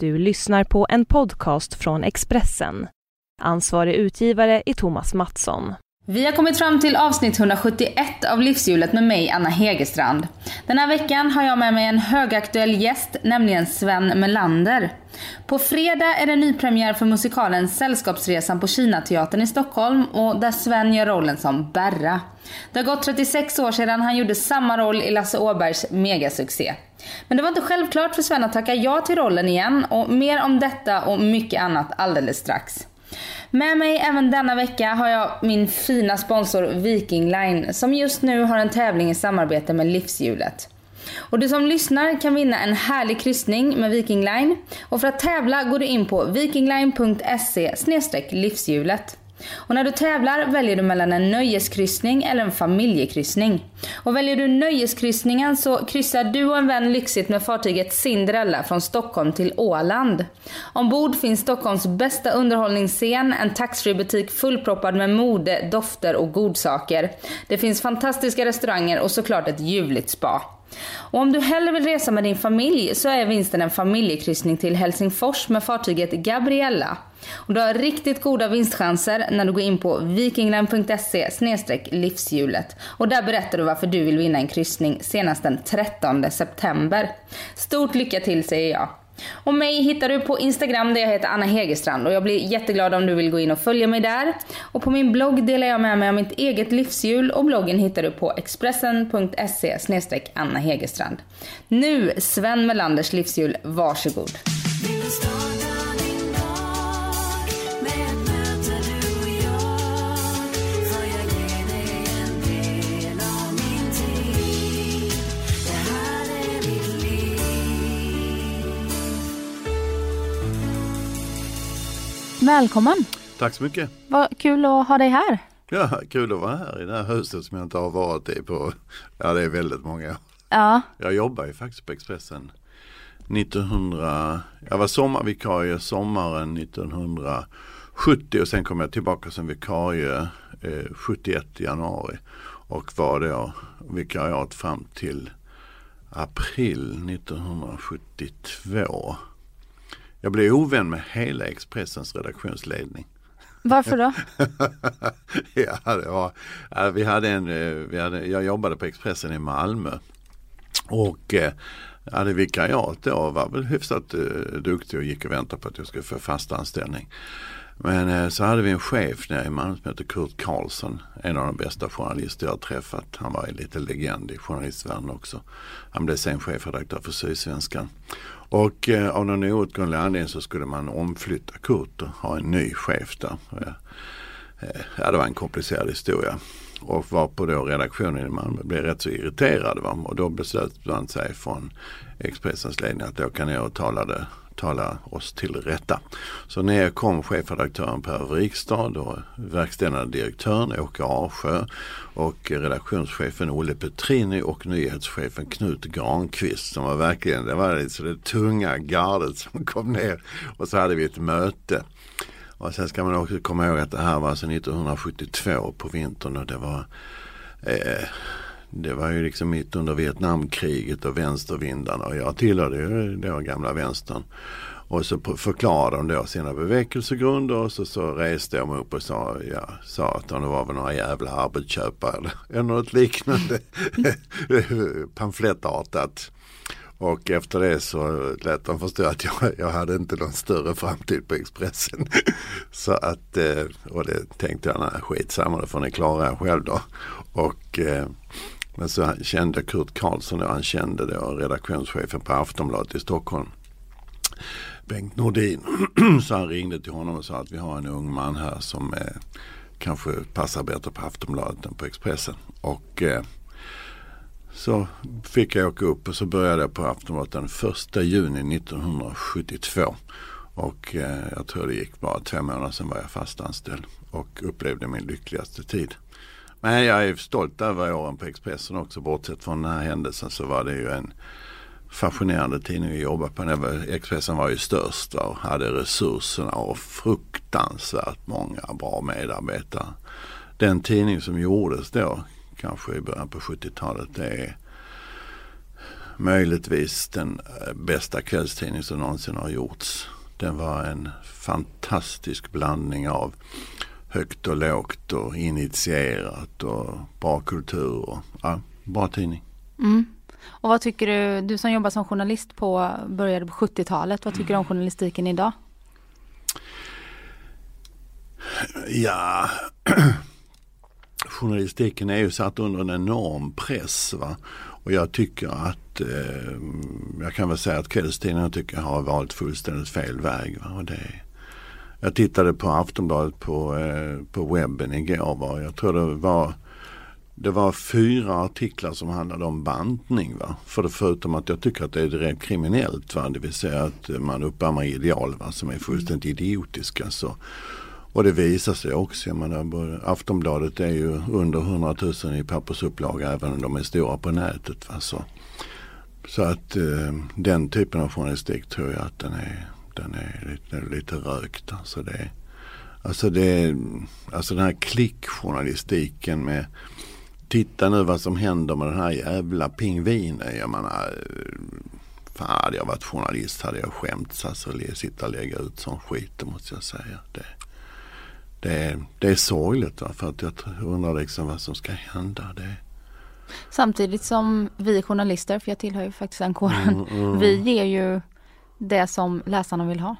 Du lyssnar på en podcast från Expressen. Ansvarig utgivare är Thomas Mattsson. Vi har kommit fram till avsnitt 171 av Livshjulet med mig, Anna Hegerstrand. Den här veckan har jag med mig en högaktuell gäst, nämligen Sven Melander. På fredag är det nypremiär för musikalen Sällskapsresan på Kinateatern i Stockholm och där Sven gör rollen som Berra. Det har gått 36 år sedan han gjorde samma roll i Lasse Åbergs megasuccé. Men det var inte självklart för Sven att tacka ja till rollen igen och mer om detta och mycket annat alldeles strax. Med mig även denna vecka har jag min fina sponsor Viking Line som just nu har en tävling i samarbete med Livshjulet. Och du som lyssnar kan vinna en härlig kryssning med Viking Line. Och för att tävla går du in på vikingline.se livshjulet. Och när du tävlar väljer du mellan en nöjeskryssning eller en familjekryssning. Och väljer du nöjeskryssningen så kryssar du och en vän lyxigt med fartyget Cinderella från Stockholm till Åland. Ombord finns Stockholms bästa underhållningsscen, en taxfree-butik fullproppad med mode, dofter och godsaker. Det finns fantastiska restauranger och såklart ett ljuvligt spa. Och om du hellre vill resa med din familj så är vinsten en familjekryssning till Helsingfors med fartyget Gabriella. Och du har riktigt goda vinstchanser när du går in på vikingline.se livshjulet. Och där berättar du varför du vill vinna en kryssning senast den 13 september. Stort lycka till säger jag. Och mig hittar du på Instagram där jag heter Anna Hegerstrand och jag blir jätteglad om du vill gå in och följa mig där. Och på min blogg delar jag med mig av mitt eget livshjul och bloggen hittar du på expressen.se Anna Hegerstrand. Nu Sven Melanders livshjul, varsågod. Välkommen! Tack så mycket! Vad kul att ha dig här. Ja, kul att vara här i det här huset som jag inte har varit i på, ja det är väldigt många år. Ja. Jag jobbar ju faktiskt på Expressen 1900, jag var sommarvikarie sommaren 1970 och sen kom jag tillbaka som vikarie eh, 71 januari och var då vikariat fram till april 1972. Jag blev ovän med hela Expressens redaktionsledning. Varför då? ja, det var, vi hade en, eh, vi hade, jag jobbade på Expressen i Malmö. Och eh, hade vikariat då och var väl hyfsat eh, duktig och gick och väntade på att jag skulle få fast anställning. Men eh, så hade vi en chef nere i Malmö som hette Kurt Karlsson. En av de bästa journalister jag har träffat. Han var lite legend i journalistvärlden också. Han blev sen chefredaktör för Sydsvenskan. Och eh, av någon outgrundlig anledning så skulle man omflytta Kurt och ha en ny chef där. Eh, eh ja, det var en komplicerad historia. Och var på då redaktionen i Malmö blev rätt så irriterad. Va? Och då beslöt man sig från Expressens ledning att då kan jag åtala talade tala oss till rätta. Så ner kom chefredaktören Per Wrigstad och verkställande direktören Åke Arsjö och redaktionschefen Olle Petrini och nyhetschefen Knut Granqvist som var verkligen, det var liksom det tunga gardet som kom ner och så hade vi ett möte. Och sen ska man också komma ihåg att det här var alltså 1972 på vintern och det var eh, det var ju liksom mitt under Vietnamkriget och vänstervindarna och jag tillhörde ju då gamla vänstern. Och så förklarade de då sina bevekelsegrunder och så, så reste jag mig upp och sa, ja, sa att det var väl några jävla arbetsköpare eller något liknande pamflettartat. Och efter det så lät de förstå att jag, jag hade inte någon större framtid på Expressen. så att, eh, och det tänkte jag, nej skitsamma, det får ni klara er själv då. Och eh, men så kände Kurt Karlsson, och han kände då redaktionschefen på Aftonbladet i Stockholm. Bengt Nordin. så han ringde till honom och sa att vi har en ung man här som eh, kanske passar bättre på Aftonbladet än på Expressen. Och eh, så fick jag åka upp och så började jag på Aftonbladet den 1 juni 1972. Och eh, jag tror det gick bara två månader sen var jag fastanställd och upplevde min lyckligaste tid. Men jag är stolt över åren på Expressen också. Bortsett från den här händelsen så var det ju en fascinerande tidning att jobba på. Expressen var ju störst och hade resurserna och fruktansvärt många bra medarbetare. Den tidning som gjordes då, kanske i början på 70-talet, det är möjligtvis den eh, bästa kvällstidning som någonsin har gjorts. Den var en fantastisk blandning av högt och lågt och initierat och bra kultur. Och, ja, bra tidning. Mm. Och vad tycker du, du som jobbar som journalist på, började på 70-talet, vad tycker du om journalistiken idag? Ja, journalistiken är ju satt under en enorm press. Va? Och jag tycker att, eh, jag kan väl säga att kvällstidningarna tycker jag har valt fullständigt fel väg. Va? Och det, jag tittade på Aftonbladet på, eh, på webben igår. Va? Jag tror det var det var fyra artiklar som handlade om bantning. Va? För det förutom att jag tycker att det är direkt kriminellt. Va? Det vill säga att man uppammar ideal va? som är fullständigt idiotiska. Så. Och det visar sig också. Jag menar, Aftonbladet är ju under 100 000 i pappersupplaga även om de är stora på nätet. Va? Så, så att eh, den typen av journalistik tror jag att den är, den är lite, lite rökt. Alltså det, alltså det, alltså den här klickjournalistiken med titta nu vad som händer med den här jävla pingvinen. Jag menar, fan hade jag varit journalist hade jag skämts alltså sitta och lägga ut sån skit, det måste jag säga. Det, det, är, det är sorgligt va? för att jag undrar liksom vad som ska hända. Det, Samtidigt som vi journalister, för jag tillhör ju faktiskt den kåren, mm, mm. vi ger ju det som läsarna vill ha.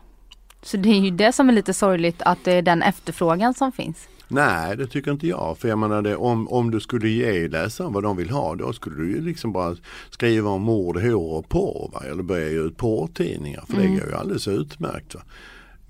Så det är ju det som är lite sorgligt att det är den efterfrågan som finns. Nej, det tycker inte jag. För jag menar det, om, om du skulle ge läsaren vad de vill ha då skulle du ju liksom bara skriva om mord, hår och porr. Va? Eller börja ge ut porrtidningar. För mm. det går ju alldeles utmärkt. Va?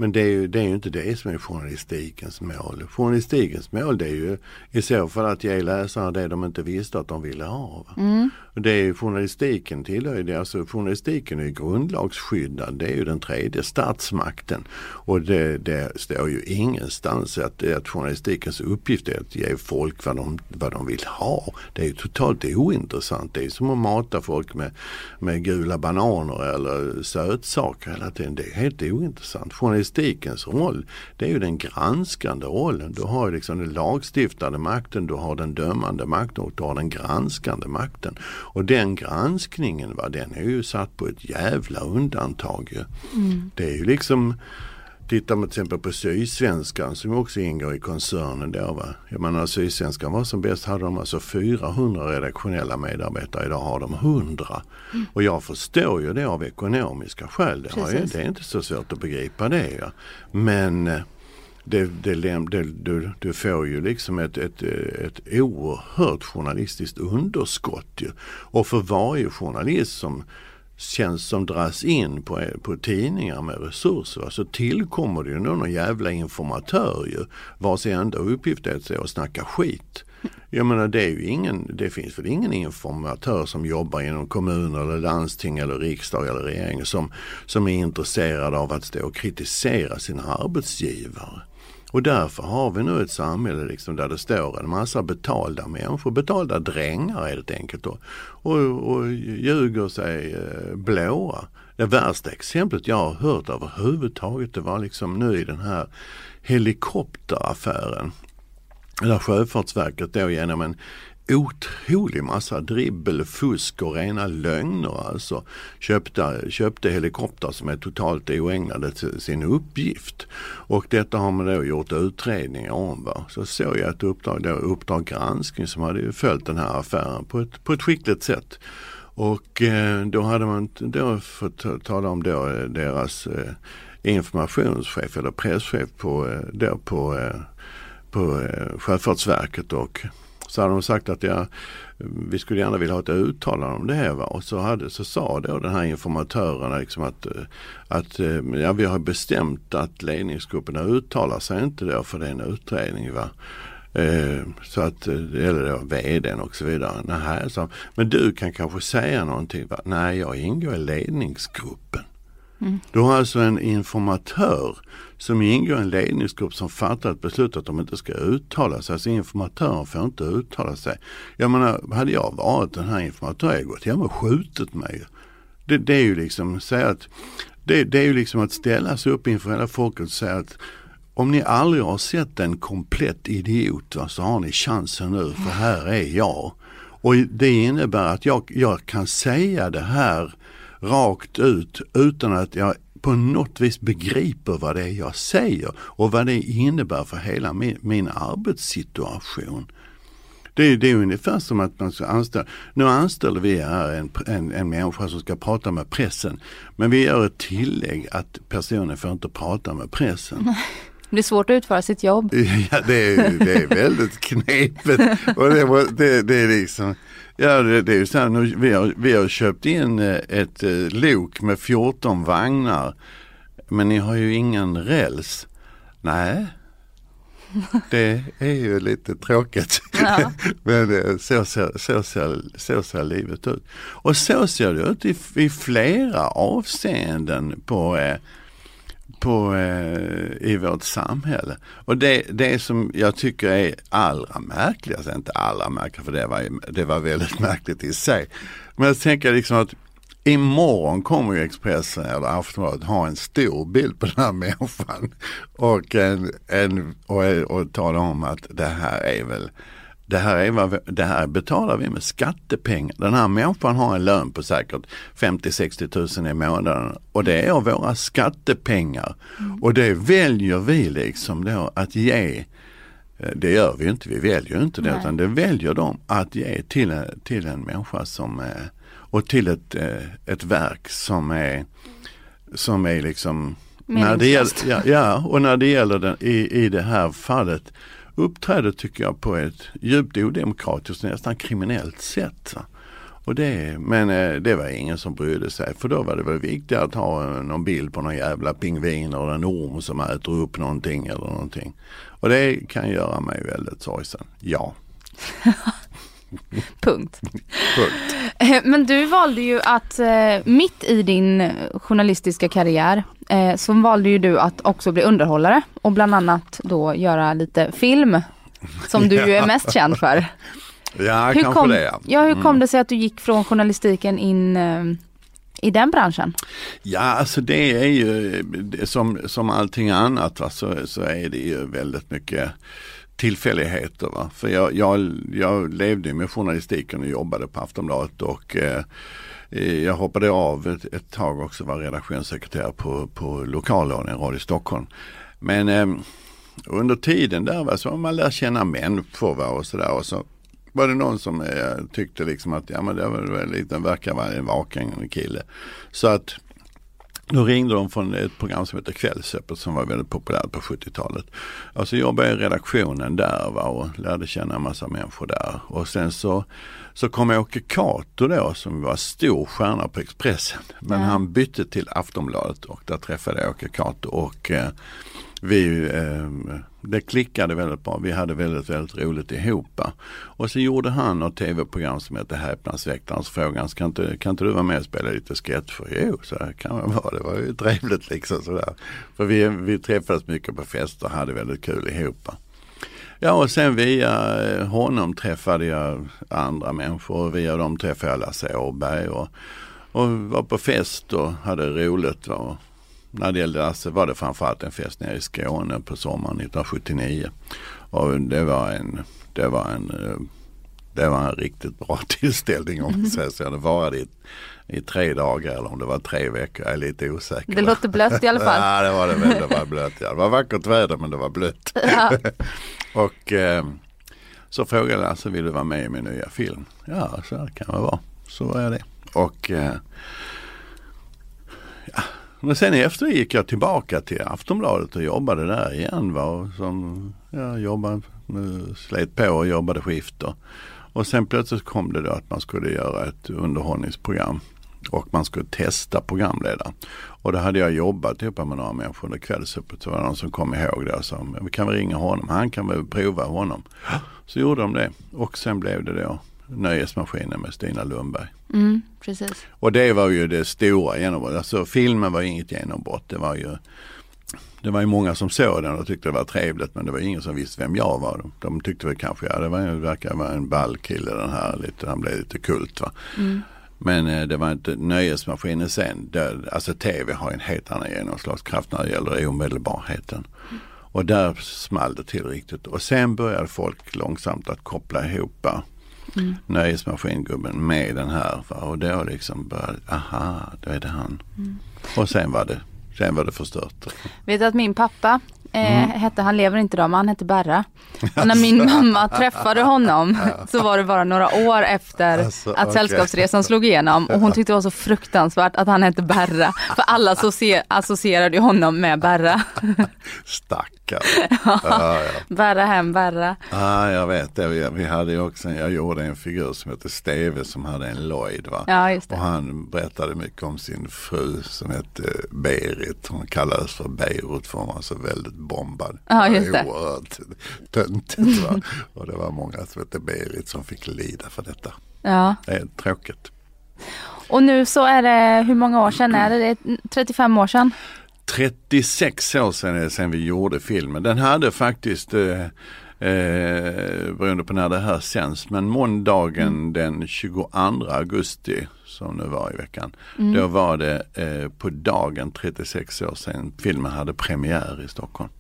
Men det är, ju, det är ju inte det som är journalistikens mål. Journalistikens mål det är ju i så fall att ge läsarna det de inte visste att de ville ha. Mm. Och det är journalistiken tillhör det. Alltså journalistiken är grundlagsskyddad. Det är ju den tredje statsmakten. Och det, det står ju ingenstans att, att journalistikens uppgift är att ge folk vad de, vad de vill ha. Det är ju totalt ointressant. Det är som att mata folk med, med gula bananer eller sötsaker hela tiden. Det är helt ointressant. Journalistikens roll det är ju den granskande rollen. Du har liksom den lagstiftande makten, du har den dömande makten och du har den granskande makten. Och den granskningen va, den är ju satt på ett jävla undantag. Mm. Det är ju liksom Tittar man till exempel på Sydsvenskan som också ingår i koncernen då. Va? Jag menar Sydsvenskan var som bäst hade de alltså 400 redaktionella medarbetare. Idag har de 100. Mm. Och jag förstår ju det av ekonomiska skäl. Det, ju, det är inte så svårt att begripa det. Ja. Men eh, det, det, det, du, du får ju liksom ett, ett, ett oerhört journalistiskt underskott. Ju. Och för varje journalist som tjänst som dras in på, på tidningar med resurser så tillkommer det ju någon jävla informatör ju vars enda uppgift är att snacka skit. Jag menar det är ju ingen, det finns väl ingen informatör som jobbar inom kommuner eller landsting eller riksdag eller regering som, som är intresserad av att stå och kritisera sina arbetsgivare. Och därför har vi nu ett samhälle liksom där det står en massa betalda människor, betalda drängar helt enkelt och, och, och ljuger sig eh, blåa. Det värsta exemplet jag har hört överhuvudtaget det var liksom nu i den här helikopteraffären. Där Sjöfartsverket då genom en otrolig massa dribbel, fusk och rena lögner. Alltså köpte, köpte helikoptrar som är totalt oägnade till sin uppgift. Och detta har man då gjort utredningar om. Va? Så såg jag ett uppdrag, då, Uppdrag granskning som hade följt den här affären på ett, på ett skickligt sätt. Och eh, då hade man då fått tala om då eh, deras eh, informationschef eller presschef på, eh, då på, eh, på eh, Sjöfartsverket och så hade de sagt att ja, vi skulle gärna vilja ha ett uttalande om det här. Va? Och så, hade, så sa då den här informatören liksom att, eh, att eh, ja, vi har bestämt att ledningsgrupperna uttalar sig inte då för det är en utredning. Va? Eh, så att, eh, eller då vdn och så vidare. Nähä, så, men du kan kanske säga någonting? Va? Nej, jag ingår i ledningsgruppen. Mm. Du har alltså en informatör som ingår i en ledningsgrupp som fattar ett beslut att de inte ska uttala sig. Alltså informatören får inte uttala sig. Jag menar, hade jag varit den här informatören, jag gått hem och skjutit mig. Det, det är ju liksom, säga att, det, det, är ju liksom att ställa sig upp inför hela folket och säga att om ni aldrig har sett en komplett idiot va, så har ni chansen nu för här är jag. Och det innebär att jag, jag kan säga det här rakt ut utan att jag på något vis begriper vad det är jag säger och vad det innebär för hela min, min arbetssituation. Det är, det är ungefär som att man ska anställa, nu anställer vi här en, en, en människa som ska prata med pressen. Men vi gör ett tillägg att personen får inte prata med pressen. Det är svårt att utföra sitt jobb. Ja, det är, det är väldigt knepigt. Och det, det, det är liksom, ja det, det är så här, nu, vi, har, vi har köpt in eh, ett eh, lok med 14 vagnar. Men ni har ju ingen räls. Nej, det är ju lite tråkigt. Ja. Men eh, så ser, så, ser, så ser livet ut. Och så ser det ut i, i flera avseenden på, på, eh, i vårt samhälle. Och det, det som jag tycker är allra märkligast, inte allra märkligast för det var, det var väldigt märkligt i sig. Men jag tänker liksom att Imorgon kommer ju Expressen eller Aftonbladet ha en stor bild på den här människan och, en, en, och, och tala om att det här är väl det här, är vad vi, det här betalar vi med skattepengar. Den här människan har en lön på säkert 50-60 tusen i månaden och det är av våra skattepengar. Och det väljer vi liksom då att ge Eh, det gör vi inte, vi väljer inte det Nej. utan det väljer de att ge till, en- till en människa som och till ett, eh, ett verk som är som är liksom när det gäller, ja, ja, och när det gäller den, i, i det här fallet uppträder tycker jag på ett djupt odemokratiskt, nästan kriminellt sätt. va. Och det, men eh, det var ingen som brydde sig för då var det väl viktigare att ha eh, någon bild på någon jävla pingvin eller en orm som äter upp någonting eller någonting. Och det kan göra mig väldigt sorgsen. Ja, Punkt. punkt. Men du valde ju att eh, mitt i din journalistiska karriär eh, så valde ju du att också bli underhållare och bland annat då göra lite film. Som du ju är mest känd för. Ja, Hur kanske kom, det. ja. ja, hur kom det sig att du gick från journalistiken in eh, i den branschen? Ja, alltså det är ju som, som allting annat va, så, så är det ju väldigt mycket tillfälligheter. Va? För jag, jag, jag levde med journalistiken och jobbade på Aftonbladet och eh, eh, jag hoppade av ett, ett tag också, var redaktionssekreterare på, på lokalradion, Radio Stockholm. Men eh, under tiden där va, så har man lär känna människor va, och sådär. Och så var det någon som eh, tyckte liksom att ja men det var väl lite, verkar vara en vaken kille. Så att då ringde de från ett program som heter Kvällsöppet som var väldigt populärt på 70-talet. Och så jobbade jag i redaktionen där va, och lärde känna en massa människor där. Och sen så, så kom Åke Cato då som var stor stjärna på Expressen. Men Ja. han bytte till Aftonbladet och där träffade jag Åke Cato och eh, vi, eh, det klickade väldigt bra. Vi hade väldigt, väldigt roligt ihop. Och så gjorde han något tv-program som hette Häpnadsväktaren. Så frågade han, kan inte, kan inte du vara med och spela lite sketcher? Jo, så här kan man vara. Det var ju trevligt liksom sådär. För vi, vi träffades mycket på fester och hade väldigt kul ihop. Ja och sen via honom träffade jag andra människor och via dem träffade jag Lasse Åberg och, och var på fest och hade roligt. Och när det gällde Lasse var det framförallt en fest nere i Skåne på sommaren 1979. Och det var en, det var en, eh, det var en riktigt bra tillställning om man säger så. Det varade i, i tre dagar eller om det var tre veckor. Jag är lite osäker. Det låter blött i alla fall. Ja det var det väl, det var blött. Ja. Det var vackert väder men det var blött. Ja. Och eh, så frågade Lasse, vill du vara med i min nya film? Ja, så här kan det vara. Så var jag det. Och eh, ja. Men sen efter gick jag tillbaka till Aftonbladet och jobbade där igen. Va? Som, ja, jobbade, eh, slet på och jobbade skift. Och, och sen plötsligt kom det då att man skulle göra ett underhållningsprogram. Och man skulle testa programledaren. Och då hade jag jobbat ihop med några människor under kvällsöppet. Så var det någon som kom ihåg det och sa, vi kan väl ringa honom, han kan väl prova honom. Så gjorde de det. Och sen blev det då Nöjesmaskinen med Stina Lundberg. Mm, precis. Och det var ju det stora genombrottet. Alltså filmen var inget genombrott. Det var ju det var ju många som såg den och tyckte det var trevligt men det var ingen som visste vem jag var. De tyckte väl kanske, ja det, var, det verkar vara en ball kille den här, lite, han blev lite kult va. Mm. Men eh, det var inte nöjesmaskinen sen. Det, alltså tv har en helt annan genomslagskraft när det gäller omedelbarheten. Och där small det till riktigt. Och sen började folk långsamt att koppla ihop Mm. Nöjesmaskingubben med den här. Va? Och då liksom började, aha, då är det han. Mm. Och sen var det, sen var det förstört. Vet du att min pappa eh, Mm. hette, han lever inte idag men han hette Berra. Och när min mamma träffade honom så var det bara några år efter Alltså, att. Sällskapsresan slog igenom och hon tyckte det var så fruktansvärt att han hette Berra. För alla associ- associerade ju honom med Berra. Stackarn. ja, ja. Berra hem, Berra. Ja, jag vet det. Vi, vi hade också, jag gjorde en figur som hette Steve som hade en Lloyd. Va? Ja, just Och det. han berättade mycket om sin fru som hette Berit. Hon kallades för Beirut för hon var så väldigt bombad. Ja, just det. Oerhört töntigt. Va? Och det var många som hette Berit som fick lida för detta. Ja. Det är tråkigt. Och nu så är det, hur många år sedan är det? Det är 35 år sedan. 36 år sedan det sedan vi gjorde filmen. Den hade faktiskt, eh, eh, beroende på när det här sänds, men måndagen den 22 augusti som nu var i veckan. Då var det eh, på dagen 36 år sedan filmen hade premiär i Stockholm.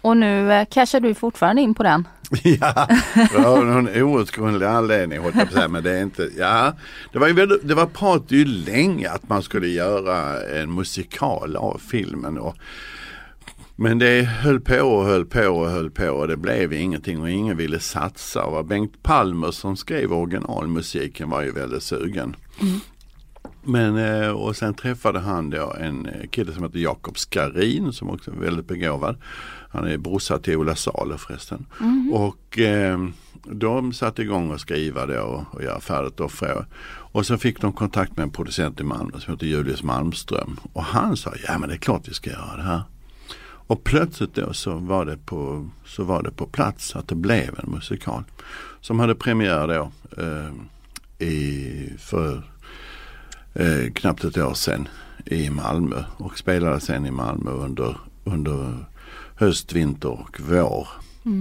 Och nu eh, cashar du fortfarande in på den. ja, var någon outgrundlig anledning håller jag på säga, men det är inte, ja. Det var ju väldigt, det var prat ju länge att man skulle göra en musikal av filmen. Och, men det höll på och höll på och höll på och det blev ingenting och ingen ville satsa. Och Bengt Palmer som skrev originalmusiken var ju väldigt sugen. Men eh, och sen träffade han då en kille som heter Jakob Skarin som också är väldigt begåvad. Han är brorsa till Ola Salo förresten. Och eh, de satte igång och skriva det och, och göra färdigt och frå. Och så fick de kontakt med en producent i Malmö som heter Julius Malmström. Och han sa, ja men det är klart vi ska göra det här. Och plötsligt då så var det på, så var det på plats att det blev en musikal. Som hade premiär då eh, i, för eh, knappt ett år sedan i Malmö och spelade sen i Malmö under, under höst, vinter och vår.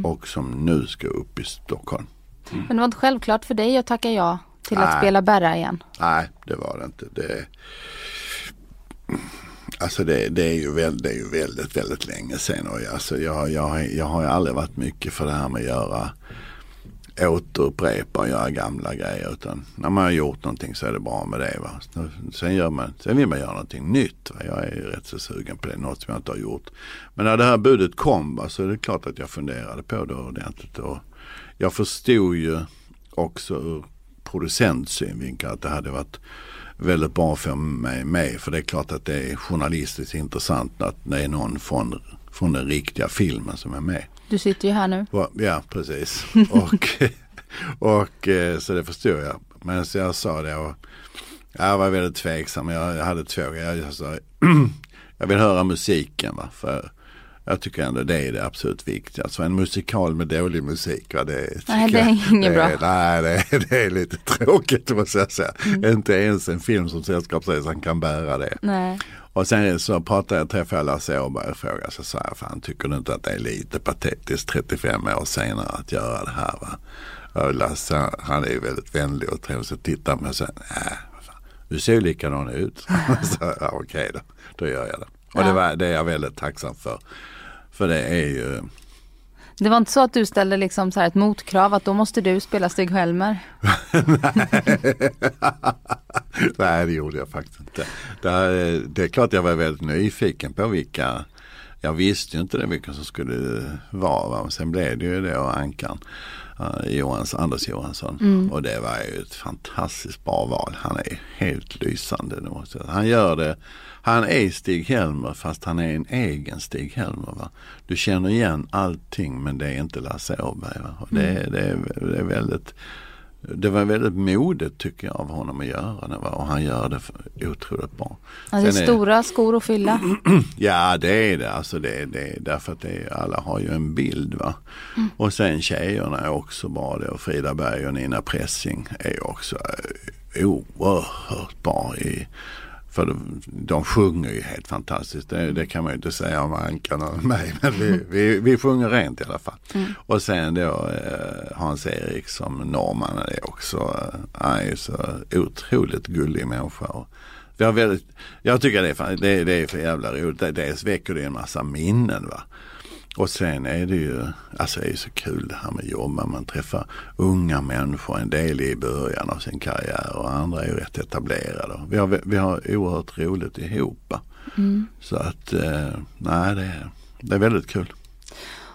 Och som nu ska upp i Stockholm. Men det var inte självklart för dig att tacka ja till att Nej. spela Berra igen. Nej, det var det inte. Det, alltså det, det, är ju väldigt, det är ju väldigt, väldigt länge sedan. Och jag, alltså jag, jag, jag har ju aldrig varit mycket för det här med att göra återupprepa och göra gamla grejer. Utan när man har gjort någonting så är det bra med det. Va? Sen, gör man, sen vill man göra någonting nytt. Va? Jag är rätt så sugen på det, något som jag inte har gjort. Men när det här budet kom va, så är det klart att jag funderade på det ordentligt. Och jag förstod ju också ur producentsynvinkel att det hade varit väldigt bra för mig med. För det är klart att det är journalistiskt intressant att det är någon från, från den riktiga filmen som är med. Du sitter ju här nu. Ja, precis. och, och eh, så det förstår jag. Men så jag sa det och jag var väldigt tveksam. Jag, hade två grejer. Jag sa, jag vill höra musiken. Va? För jag tycker ändå det är det absolut viktigaste. Så en musikal med dålig musik. Va? Det, Nej, det är inget det, bra. Nej, det, det är lite tråkigt måste jag säga. Inte ens en film som Sällskapsresan kan bära det. Nej. Och sen så pratade jag, träffade jag Lasse Åberg och frågade så sa jag, fan tycker du inte att det är lite patetiskt 35 år senare att göra det här va? Och Lasse han är ju väldigt vänlig och trevlig att titta med sen, nej, vad fan, du ser ju likadan ut. så, ja, Okej då, då gör jag det. Och det, Ja. var, det är jag väldigt tacksam för. För det är ju, Det var inte så att du ställde liksom så här ett motkrav att då måste du spela Stig-Helmer? Nej det gjorde jag faktiskt inte. Det, är- det är klart jag var väldigt nyfiken på vilka, jag visste ju inte det vilka som skulle vara. Va? Men sen blev det ju det och Ankan, uh, Johans, Anders Johansson. Och det var ju ett fantastiskt bra val. Han är helt lysande. Han gör det, han är Stig-Helmer fast han är en egen Stig-Helmer. Va? Du känner igen allting men det är inte Lasse Åberg. Va? Och det, det, är, det är väldigt det var väldigt modigt tycker jag av honom att göra det. Va? Och han gör det otroligt bra. Alltså det Sen är är- stora skor att fylla. Ja det är det. Alltså det, det är därför att det är, alla har ju en bild. va. Och sen tjejerna är också bra. Det. Och Frida Berg och Nina Pressing är också eh, oerhört bra. I, för de, de sjunger ju helt fantastiskt. Det, det kan man ju inte säga om Ankan och mig. Men vi, vi, vi sjunger rent i alla fall. Och sen då eh, Hans-Erik som norrman är också. Eh, han är ju så otroligt gullig människa. Har väldigt, jag tycker det är, det, det är för jävla roligt. Det- Dels väcker det en massa minnen. Va? Och sen är det ju, alltså det är så kul det här med jobb. Man träffar unga människor, en del i början av sin karriär och andra är ju rätt etablerade. Vi har, vi har oerhört roligt ihop. Mm. Så att, eh, nej det är, det är väldigt kul.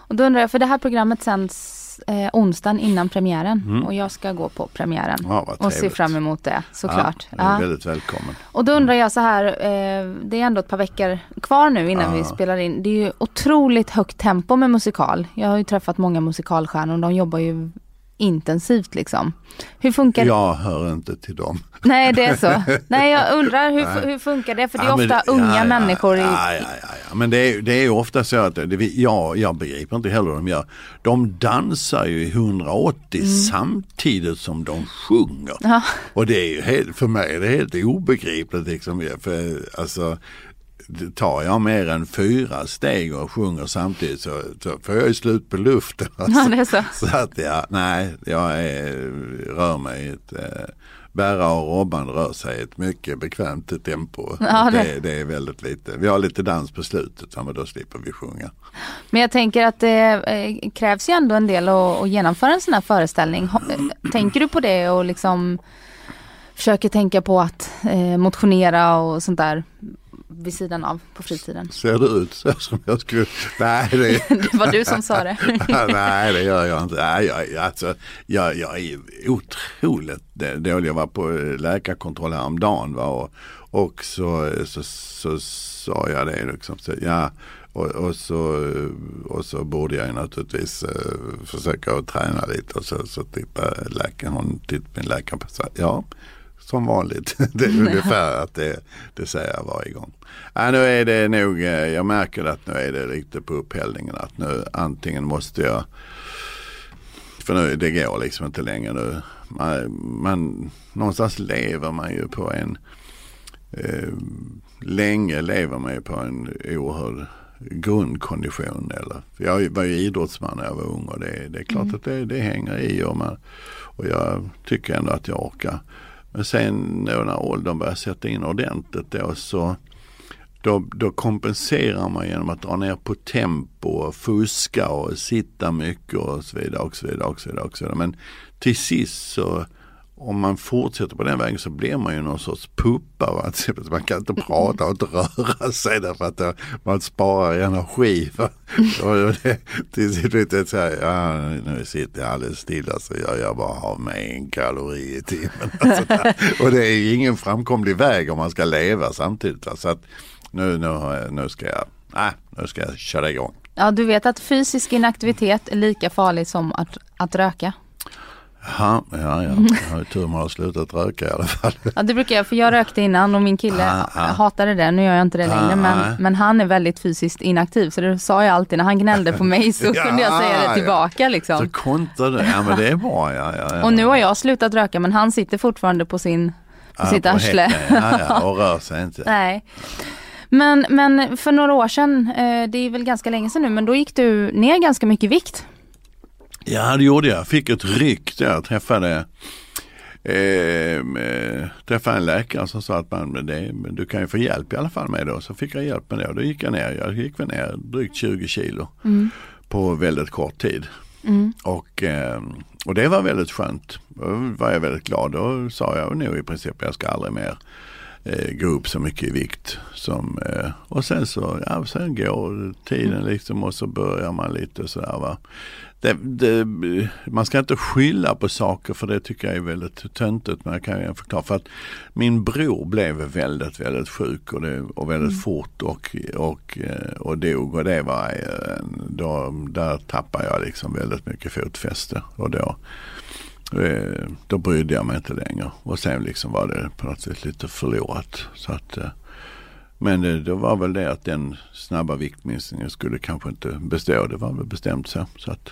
Och då undrar jag, för det här programmet sänds eh, onsdagen innan premiären Mm. och jag ska gå på premiären. Ja, och se fram emot det såklart. Ja, är Ja. väldigt välkommen. Och då undrar jag så här, eh, det är ändå ett par veckor kvar nu innan Ja. vi spelar in. Det är ju otroligt högt tempo med musikal. Jag har ju träffat många musikalstjärnor och de jobbar ju intensivt liksom. Hur funkar? Jag hör inte till dem. Nej det är så. Nej jag undrar hur, hur funkar det? För det är Ja, men ofta det- unga ja, ja, människor i... Ja, ja, ja. Men det är, det är ofta så att, det, vi- ja, jag begriper inte heller hur de gör. De dansar ju i 180 samtidigt som de sjunger. Och det är ju helt, för mig är det helt obegripligt liksom. För, alltså, tar jag mer än fyra steg och sjunger samtidigt så, så får jag ju slut på luften. Ja, så. Så att ja, nej, jag är, rör mig i ett, eh, Berra och Robban rör sig i ett mycket bekvämt tempo. Ja, det- det, det är väldigt lite, vi har lite dans på slutet, men då slipper vi sjunga. Men jag tänker att det eh, krävs ju ändå en del att, att genomföra en sån här föreställning. Eh, Tänker du på det och liksom försöker tänka på att eh, motionera och sånt där vid sidan av på fritiden? Ser det ut så som jag skulle? Nej, det, Det var du som sa det. nej det gör jag inte. Nej, jag, alltså, jag, jag är otroligt dålig. Jag var på läkarkontroll häromdagen va? och, och så, så, så sa jag det liksom. Så, ja, och, och, så, och så borde jag naturligtvis uh, försöka att träna lite och så, så tippade läkaren, hon tittade min läkare på ja som vanligt. Det är ungefär att det, det säger jag varje gång. Ja, nu är det nog, eh, jag märker att nu är det lite på upphällningen att nu antingen måste jag för nu, det går liksom inte längre nu. Man, man, någonstans lever man ju på en, eh, länge lever man ju på en oerhörd grundkondition. Eller, jag var ju idrottsman när jag var ung och det, det är klart att det, det hänger i och, man, och jag tycker ändå att jag orkar. Men sen då när åldern börjar sätta in ordentligt då så då, då kompenserar man genom att dra ner på tempo och fuska och sitta mycket och så vidare. Och så vidare, och så vidare, och så vidare. Men till sist så om man fortsätter på den vägen så blir man ju någon sorts puppa. Va? Exempel, Man kan inte prata och inte röra sig därför att det- man sparar energi. Va? Och det, till slut är det så här, ja, nu sitter jag alldeles stilla så jag, jag bara har med en kalori i timmen. Och, och det är ju ingen framkomlig väg om man ska leva samtidigt. Va? Så att nu, nu, nu, ska jag, nej, nu ska jag köra igång. Ja, du vet att fysisk inaktivitet är lika farligt som att, att röka. Ja, ja, ja. Jag har ju tur med att ha slutat röka i alla fall. Ja det brukar jag, för jag rökte innan och min kille Ah, ah. hatade det. Nu gör jag inte det längre Ah, men, nej. men han är väldigt fysiskt inaktiv. Så det sa jag alltid när han gnällde på mig så Ja, kunde jag säga ja. det tillbaka Så liksom. kontrar du, ja men det är bra. Ja, ja, ja. Och nu har jag slutat röka men han sitter fortfarande på sin på Ja, sitt arsle. Ja, ja, och rör sig inte. Nej. Men, men för några år sedan, eh, det är väl ganska länge sedan nu, men då gick du ner ganska mycket vikt. Ja det gjorde jag. Fick ett ryck där. Jag träffade, eh, eh, träffade en läkare som sa att man, det, du kan ju få hjälp i alla fall med det. Så fick jag hjälp med det och då gick jag ner. Jag gick väl ner drygt 20 kilo på väldigt kort tid. Och, eh, och det var väldigt skönt. Då var jag väldigt glad. Då sa jag nu i princip jag ska aldrig mer eh, gå upp så mycket i vikt. Som, eh, och sen så ja, sen går tiden liksom och så börjar man lite sådär va. Det, det, man ska inte skylla på saker för det tycker jag är väldigt töntigt. Men jag kan ju förklara. För att min bror blev väldigt, väldigt sjuk och, det, och väldigt fort och, och, eh, och dog. Och det var, eh, då, där tappade jag liksom väldigt mycket fotfäste. Och då, då brydde jag mig inte längre. Och sen liksom var det på något sätt lite förlorat. Så att, eh, men det, det var väl det att den snabba viktminskningen skulle kanske inte bestå. Det var väl bestämt så. så att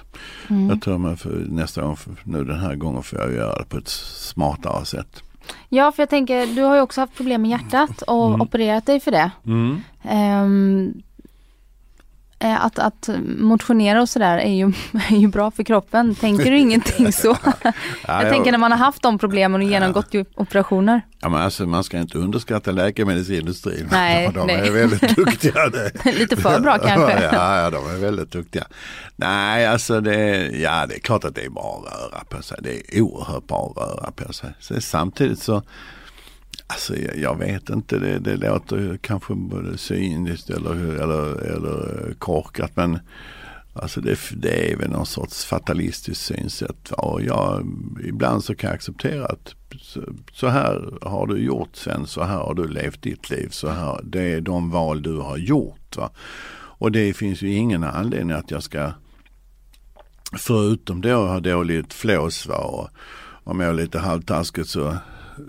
Jag tror man för nästa gång, för nu den här gången får jag göra det på ett smartare sätt. Ja, för jag tänker, du har ju också haft problem med hjärtat och opererat dig för det. Ehm, eh, att, att motionera och sådär är ju, är ju bra för kroppen. Tänker du ingenting så? jag tänker när man har haft de problemen och genomgått ju operationer. Ja, men alltså, man ska inte underskatta läkemedelsindustrin. Nej, de nej. är väldigt duktiga. Lite för bra kanske. ja, ja, de är väldigt duktiga. Nej, alltså det, ja, det är klart att det är bra att röra på sig. Det är oerhört bra att röra på sig. Så samtidigt så Alltså jag, jag, vet inte, det, det låter kanske både cyniskt eller, eller, eller korkat men Alltså det, det är väl någon sorts fatalistiskt synsätt. Och jag, ibland så kan jag acceptera att så, så, här har du gjort Sven, så här har du levt ditt liv. Så här, det är de val du har gjort. Va? Och det finns ju ingen anledning att jag ska förutom då ha dåligt flås va? och om jag är lite halvtaskigt så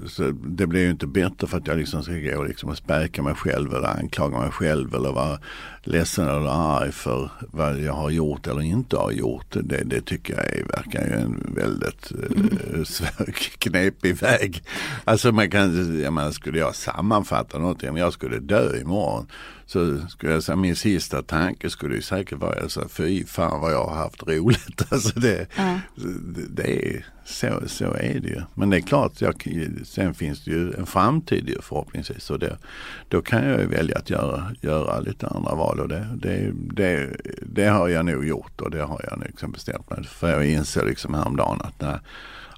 så det blir ju inte bättre för att jag liksom ska gå liksom och späka mig själv eller anklaga mig själv eller vara ledsen eller arg för vad jag har gjort eller inte har gjort. Det, det tycker jag är, verkar ju en väldigt mm. knepig väg. Alltså man kan, jag menar, skulle jag sammanfatta någonting, om jag skulle dö imorgon så skulle jag säga min sista tanke skulle ju säkert vara alltså, fy fan vad jag har haft roligt. Alltså det, mm. det, det, är, så, så är det ju. Men det är klart, jag, sen finns det ju en framtid ju förhoppningsvis. Och det, då kan jag ju välja att göra, göra lite andra val och det, det, det, det har jag nog gjort och det har jag liksom bestämt mig för. Jag insåg liksom häromdagen att nej,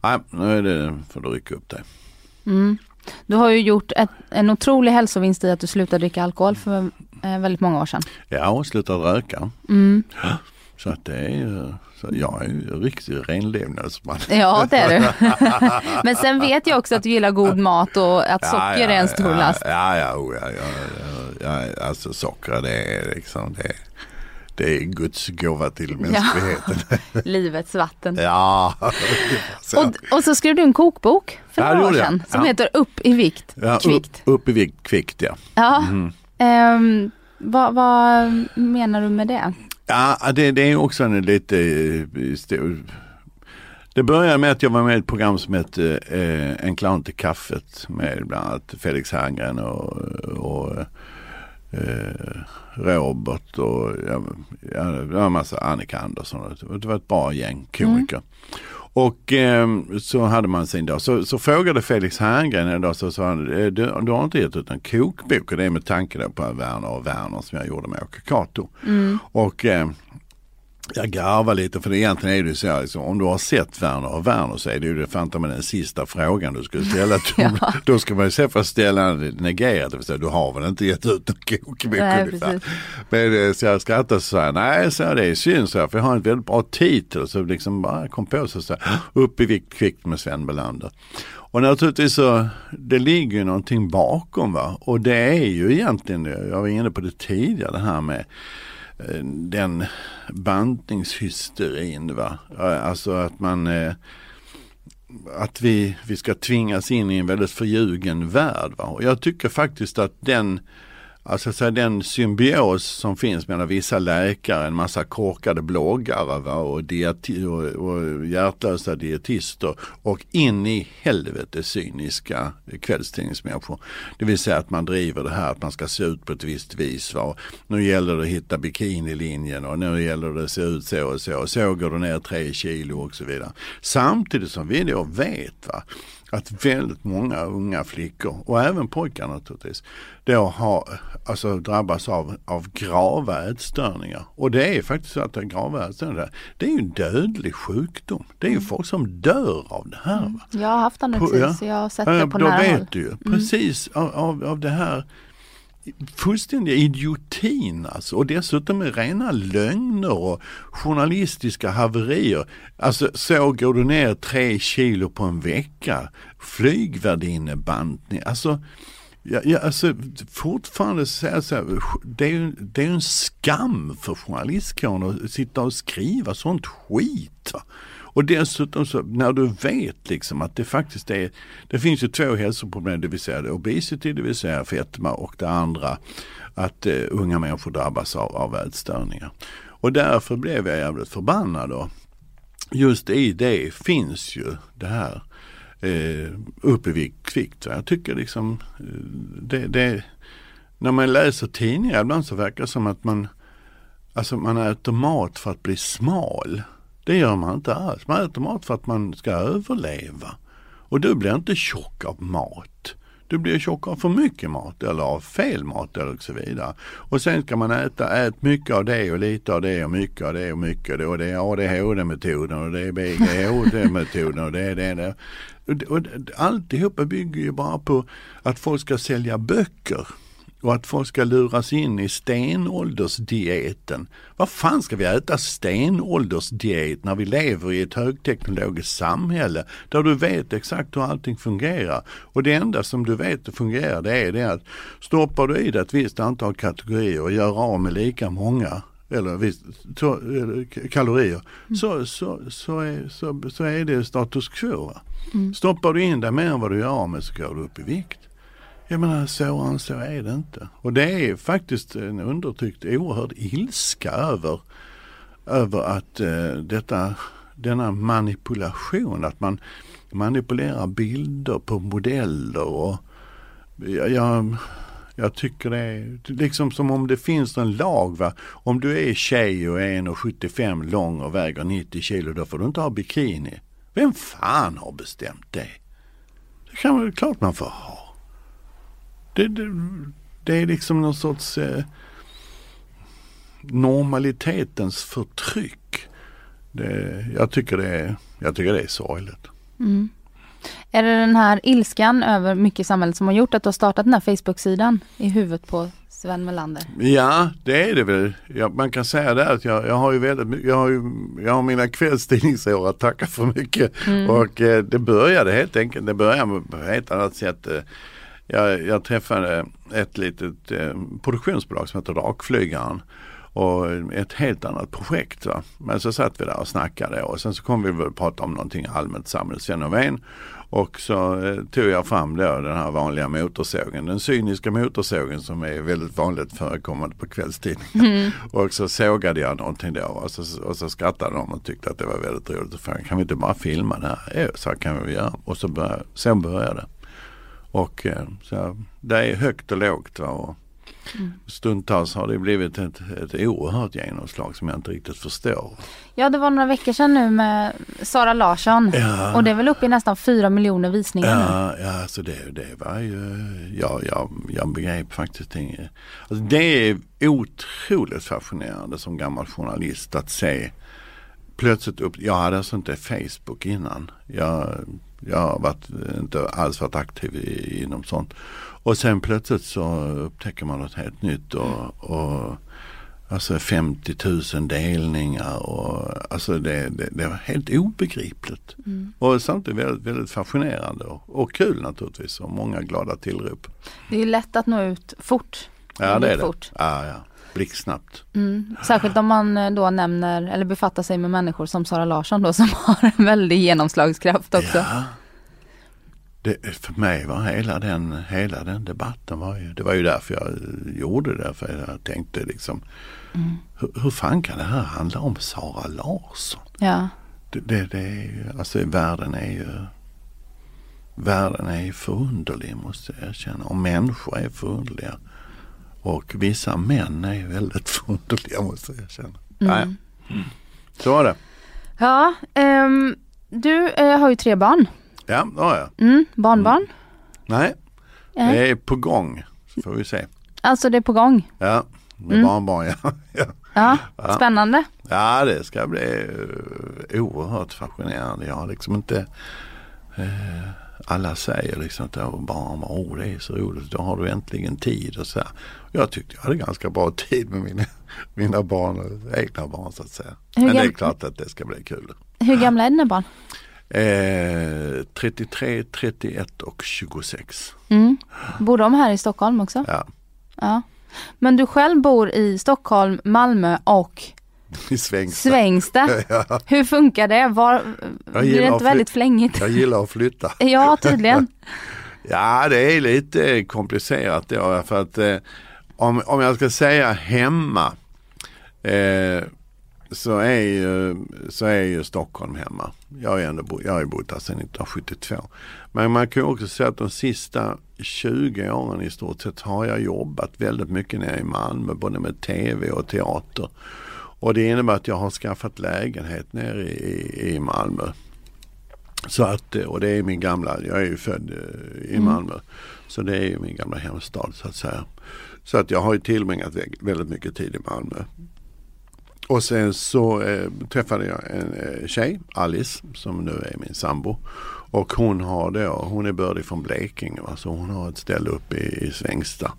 nej nu är det, får du rycka upp det. Mm. Du har ju gjort ett, en otrolig hälsovinst i att du slutade dricka alkohol för eh, väldigt många år sedan. Ja, och slutade röka. Mm. Så att det är så jag är ju riktig renlevnadsman. Ja det är du. Men sen vet jag också att du gillar god mat och att socker ja, ja, är en stor ja, last. Ja, ja, oh, ja, ja, ja, ja, alltså socker det är liksom det det är Guds gåva till mänskligheten. Ja. Livets vatten. Ja. och, och så skrev du en kokbok för några år sedan som ja. heter Upp i vikt ja, kvickt. Upp, upp, i vikt kvickt ja. Ja. Mm. Um, vad, vad, menar du med det? Ja, det, det är också en lite eh, stor det började med att jag var med i ett program som hette eh, En clown till kaffet med bland annat Felix Herngren och, och eh, Robert och ja, ja, en massa Annika Andersson. Det var ett bra gäng komiker. Mm. Och eh, så hade man sin dag. Så, så frågade Felix Herngren en dag så sa han, eh, du, du har inte gett ut en kokbok och det är med tanke på Werner och Werner som jag gjorde med Åke Cato. Mm. Och eh, jag garvar lite för det egentligen är det så liksom, om du har sett Werner och Werner så är det ju det fanta med den sista frågan du skulle ställa. ja. Då ska man ju se för att ställa negerat, det vill säga du har väl inte gett ut någon kokbok ungefär. Men så jag skrattade så här, nej så det är synd så här, för jag har en väldigt bra titel så liksom bara kom på så, så här, upp i vikt kvickt med Sven Belander. Och naturligtvis så, det ligger ju någonting bakom va. Och det är ju egentligen, jag var inne på det tidigare, det här med Eh, Eh, den bantningshysterin. Va? Eh, alltså att man eh, att vi, vi ska tvingas in i en väldigt förljugen värld. Va? Och jag tycker faktiskt att den Alltså så den symbios som finns mellan vissa läkare, en massa korkade bloggare va? Och, dieti- och, och hjärtlösa dietister och in i helvete cyniska kvällstidningsmänniskor. Det vill säga att man driver det här att man ska se ut på ett visst vis. Va? Nu gäller det att hitta bikinilinjen och nu gäller det att se ut så och så. Och så går du ner tre kilo och så vidare. Samtidigt som vi då vet va? Att väldigt många unga flickor och även pojkar naturligtvis då har, alltså drabbas av, av grava ätstörningar. Och det är faktiskt så att det grava ätstörningar, det är ju en dödlig sjukdom. Det är ju mm. folk som dör av det här. Va? Jag har haft anorexi ja. så jag har sett det på nära håll. Då vet du ju mm. precis av, av, av det här fullständiga idiotin alltså. Och dessutom med rena lögner och journalistiska haverier. Alltså så går du ner tre kilo på en vecka. Flygvärdinnebantning. Alltså, ja, ja, alltså fortfarande så här, så här, det är ju det är en skam för journalistkåren att sitta och skriva sånt skit. Och dessutom så när du vet liksom att det faktiskt är, det finns ju två hälsoproblem, det vill säga obesity, det vill säga fetma och det andra att eh, unga människor drabbas av, av ätstörningar. Och därför blev jag jävligt förbannad då. Just i det finns ju det här eh, upp i kvickt. Jag tycker liksom eh, det, det, när man läser tidningar ibland så verkar det som att man alltså man äter mat för att bli smal. Det gör man inte alls. Man äter mat för att man ska överleva. Och du blir inte tjock av mat. Du blir tjock av för mycket mat eller av fel mat eller så vidare. Och sen ska man äta, ät mycket av det och lite av det och mycket av det och mycket av det. Och det är ADHD-metoden och det är BGHD-metoden och det är det. det. Och, och, alltihopa bygger ju bara på att folk ska sälja böcker och att folk ska luras in i stenåldersdieten. Vad fan ska vi äta stenåldersdiet när vi lever i ett högteknologiskt samhälle där du vet exakt hur allting fungerar. Och det enda som du vet fungerar det är det att stoppar du i dig ett visst antal kategorier och gör av med lika många eller visst, kalorier mm. så, så, så, är, så, så är det status quo. Mm. Stoppar du in dig mer än vad du gör av med så går du upp i vikt. Jag menar svårare än så är det inte. Och det är faktiskt en undertryckt oerhörd ilska över, över att eh, detta, denna manipulation, att man manipulerar bilder på modeller och jag, jag, jag tycker det är liksom som om det finns en lag. Va? Om du är tjej och är 1,75 lång och väger 90 kilo då får du inte ha bikini. Vem fan har bestämt det? Det kan väl klart man får ha. Det, det, det är liksom någon sorts eh, normalitetens förtryck. Det, jag, tycker det är, jag tycker det är sorgligt. Mm. Är det den här ilskan över mycket i samhället som har gjort att du har startat den här Facebook-sidan i huvudet på Sven Melander? Ja, det är det väl. Ja, man kan säga det att jag, jag har ju väldigt jag har, ju, jag har mina kvällstidningsår att tacka för mycket. Mm. Och eh, det började helt enkelt, det började på ett annat sätt. Eh, jag, jag träffade ett litet eh, produktionsbolag som heter Rakflygaren och ett helt annat projekt. Va? Men så satt vi där och snackade och sen så kom vi väl prata om någonting allmänt samhällsfenomen. Och så eh, tog jag fram då den här vanliga motorsågen, den cyniska motorsågen som är väldigt vanligt förekommande på kvällstidningar. Mm. Och så sågade jag någonting då och så, och så skrattade de och tyckte att det var väldigt roligt. Och frågade, kan vi inte bara filma det här? Jo, så kan vi göra. Och så började, sen började det. Och eh, så det är högt och lågt. Va? Och mm. Stundtals har det blivit ett, ett oerhört genomslag som jag inte riktigt förstår. Ja det var några veckor sedan nu med Sara Larsson ja. och det är väl uppe i nästan fyra miljoner visningar ja, nu. Ja, alltså det, det var ju, ja, jag, jag begrep faktiskt inget. Alltså det är otroligt fascinerande som gammal journalist att se plötsligt upp, jag hade alltså inte Facebook innan. Jag jag har varit, inte alls varit aktiv i, inom sånt. Och sen plötsligt så upptäcker man något helt nytt. Och, och Alltså 50 000 delningar och alltså det, det, det var helt obegripligt. Mm. Och samtidigt väldigt, väldigt fascinerande och, och, kul naturligtvis och många glada tillrop. Det är lätt att nå ut fort. Ja det är det. Fort. Ja, ja. Blixtsnabbt. Mm. Särskilt om man eh, då nämner eller befattar sig med människor som Sara Larsson då som har en väldig genomslagskraft också. Ja. Det, för mig var hela den, hela den debatten var ju, det var ju därför jag gjorde det. För jag tänkte liksom, mm. hur, hur fan kan det här handla om Sara Larsson? Ja. Det, det, det är ju, alltså världen är ju Världen är förunderlig måste jag erkänna och människor är förunderliga. Och vissa män är väldigt förunderliga måste jag erkänna. Mm. Mm. Så var det. Ja, um, du uh, har ju tre barn. Ja, det har jag. Mm, barnbarn? Mm. Nej, det är på gång. Så får vi se. Alltså det är på gång? Ja, med mm. barnbarn ja. ja. ja. Spännande. Ja, det ska bli uh, oerhört fascinerande. Jag har liksom inte uh, alla säger liksom att barn, oh, det är så roligt, då har du äntligen tid och så här. Jag tyckte jag hade ganska bra tid med mina, mina barn, egna barn så att säga. Men det är klart att det ska bli kul. Hur gamla är dina barn? Eh, 33, 31 och 26. Mm. Bor de här i Stockholm också? Ja. ja. Men du själv bor i Stockholm, Malmö och i Svängsta. Svängsta. ja. Hur funkar det? Var, blir det inte väldigt flängigt? Jag gillar att flytta. ja, tydligen. ja, det är lite komplicerat då. För att eh, om, om jag ska säga hemma. Eh, så är ju, så är ju Stockholm hemma. Jag ju ändå bo, jag har ju bott här sedan 1972. Men man kan ju också säga att de sista 20 åren i stort sett har jag jobbat väldigt mycket nere i Malmö. Både med tv och teater. Och det innebär att jag har skaffat lägenhet nere i, i Malmö. Så att, och det är min gamla, jag är ju född eh, i Malmö. Mm. Så det är ju min gamla hemstad så att säga. Så att jag har ju tillbringat väldigt mycket tid i Malmö. Och sen så eh, träffade jag en eh, tjej, Alice, som nu är min sambo. Och hon har då, hon är bördig från Blekinge, va? så hon har ett ställe uppe i, i Svängsta.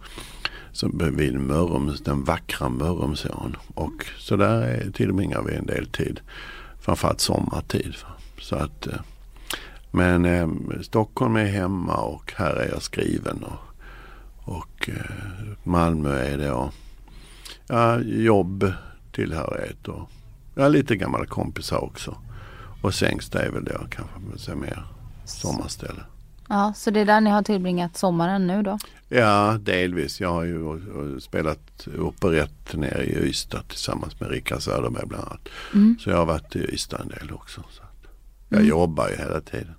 Som vid Mörrums, den vackra Mörrumsån. Och så där eh, tillbringar vi en del tid. Framförallt sommartid. Så att, eh, men eh, Stockholm är hemma och här är jag skriven. Och, och eh, Malmö är då ja, jobb, tillhörighet och ja, lite gamla kompisar också. Och Sängsta är väl då kanske mer sommarställe. Ja, så det är där ni har tillbringat sommaren nu då? Ja, delvis. Jag har ju spelat operett nere i Ystad tillsammans med Rickard Söderberg bland annat. Mm. Så jag har varit i Ystad en del också. Så jag mm. jobbar ju hela tiden.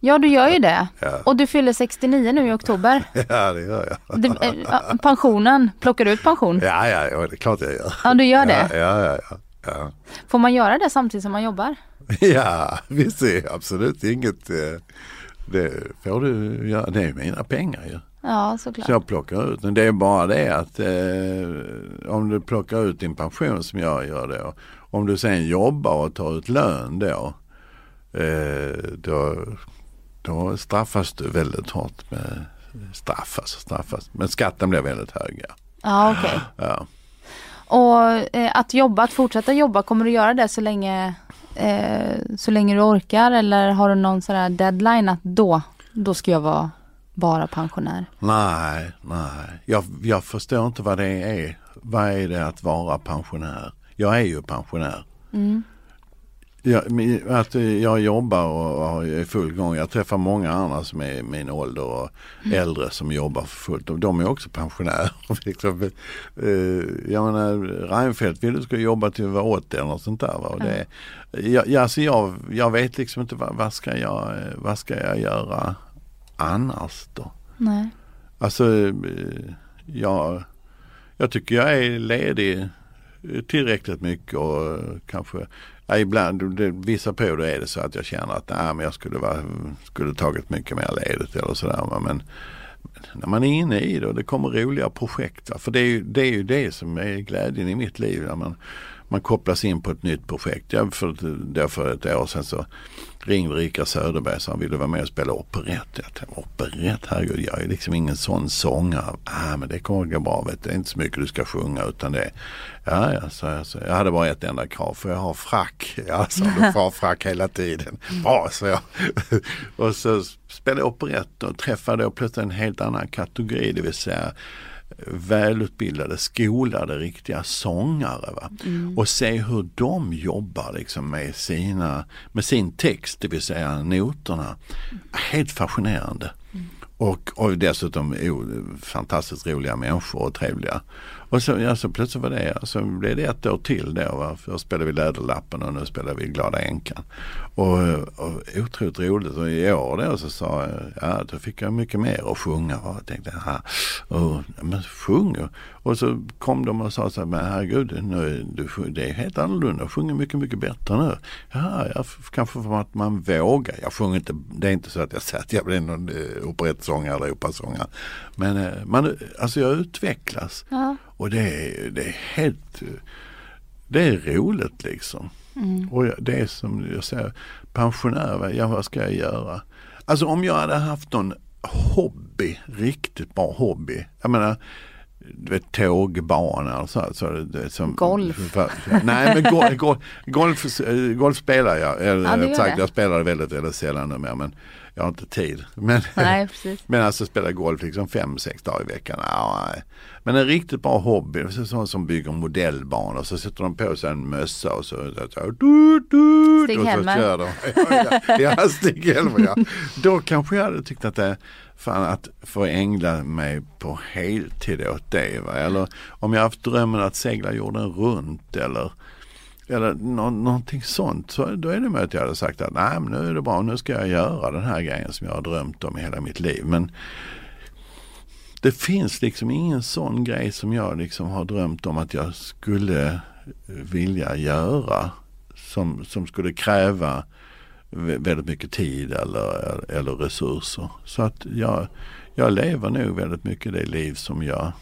Ja, du gör ju det. Ja. Och du fyller 69 nu i oktober. Ja, det gör jag. Du, äh, pensionen, plockar du ut pension? Ja, ja, ja, det är klart jag gör. Ja, du gör det? Ja, ja, ja. ja. Får man göra det samtidigt som man jobbar? Ja, visst är absolut inget. Eh, det får du göra. Det är mina pengar ju. Ja, såklart. Så jag plockar ut den. Det är bara det att eh, om du plockar ut din pension som jag gör då. Om du sen jobbar och tar ut lön då. Eh, då, då straffas du väldigt hårt med straffas straffas. Men skatten blir väldigt hög. Ja, ah. Okay. Ja. Och eh, att jobba, att fortsätta jobba, kommer du göra det så länge, eh, så länge du orkar eller har du någon sån här deadline att då, då ska jag vara bara pensionär? Nej, nej. Jag, jag förstår inte vad det är. Vad är det att vara pensionär? Jag är ju pensionär. Mm. Ja, att jag jobbar och är full gång. Jag träffar många andra som är min ålder och mm. äldre som jobbar för fullt. De är också pensionärer. Eh, jag menar Reinfeldt ville ska jobba till att vara 80 eller något sånt där. Va? Och det, jag, alltså jag, jag vet liksom inte vad, vad, ska jag, vad ska jag göra annars då? Nej. Alltså eh, jag, jag tycker jag är ledig tillräckligt mycket och kanske Ja, ibland, det, vissa perioder är det så att jag känner att nej, men jag skulle, vara, skulle tagit mycket mer ledigt eller sådär. Men när man är inne i det och det kommer roliga projekt. Va? För det är, ju, det är ju det som är glädjen i mitt liv. När man, man kopplas in på ett nytt projekt. Jag för, då för ett år sedan så ringde Rika Söderberg så han ville vara med och spela operett. Jag tänkte, operett, herregud jag är liksom ingen sån sångare. Ah, men det kommer att gå bra, vet du. det är inte så mycket du ska sjunga utan det. Ja, ja, så jag, så jag hade bara ett enda krav, för jag har frack. Ja, så du får frack hela tiden. Bra, så jag. och så spelade jag operett och träffade då plötsligt en helt annan kategori, det vill säga välutbildade, skolade, riktiga sångare. Va? Mm. Och se hur de jobbar liksom med, sina, med sin text, det vill säga noterna. Helt fascinerande. Mm. Och, och dessutom oh, fantastiskt roliga människor och trevliga. Och så, ja, så plötsligt var det, så blev det ett år till då. Va? Först spelade vi Läderlappen och nu spelar vi Glada änkan. Och, och otroligt roligt. Och i år då så sa jag, ja då fick jag mycket mer att sjunga. Och jag tänkte, ja, och, men sjung. Och så kom de och sa så här, men herregud, nu, du, det är helt annorlunda. Jag sjunger mycket, mycket bättre nu. Ja, jag, kanske för att man vågar. Jag sjunger inte, det är inte så att jag säger att jag blir någon uh, operettsångare eller operasångare. Men uh, man, alltså jag utvecklas. Ja. Och det är, det är helt, det är roligt liksom. Mm. Och det är som jag säger, pensionär, ja vad ska jag göra? Alltså om jag hade haft någon hobby, riktigt bra hobby. Jag menar, du vet tågbana och så. så det, som, golf? För, nej men go, go, golf, golf spelar jag. Eller, ja, sagt, jag spelar väldigt, väldigt sällan numera men jag har inte tid. Men, nej, men alltså spela golf liksom fem, sex dagar i veckan. Ja, nej. Men en riktigt bra hobby, sådana som bygger modellbanor. Så sätter de på sig en mössa och så du, du, Stig Helmer. Ja, ja, ja, Stig Helmer ja. Då kanske jag hade tyckt att det fan att få ängla mig på heltid åt det. Va? Eller om jag haft drömmen att segla jorden runt eller eller nå, någonting sånt. Så då är det med att jag hade sagt att nej men nu är det bra, nu ska jag göra den här grejen som jag har drömt om i hela mitt liv. Men det finns liksom ingen sån grej som jag liksom har drömt om att jag skulle vilja göra. Som, som skulle kräva väldigt mycket tid eller, eller resurser. Så att jag, jag lever nog väldigt mycket det liv som jag,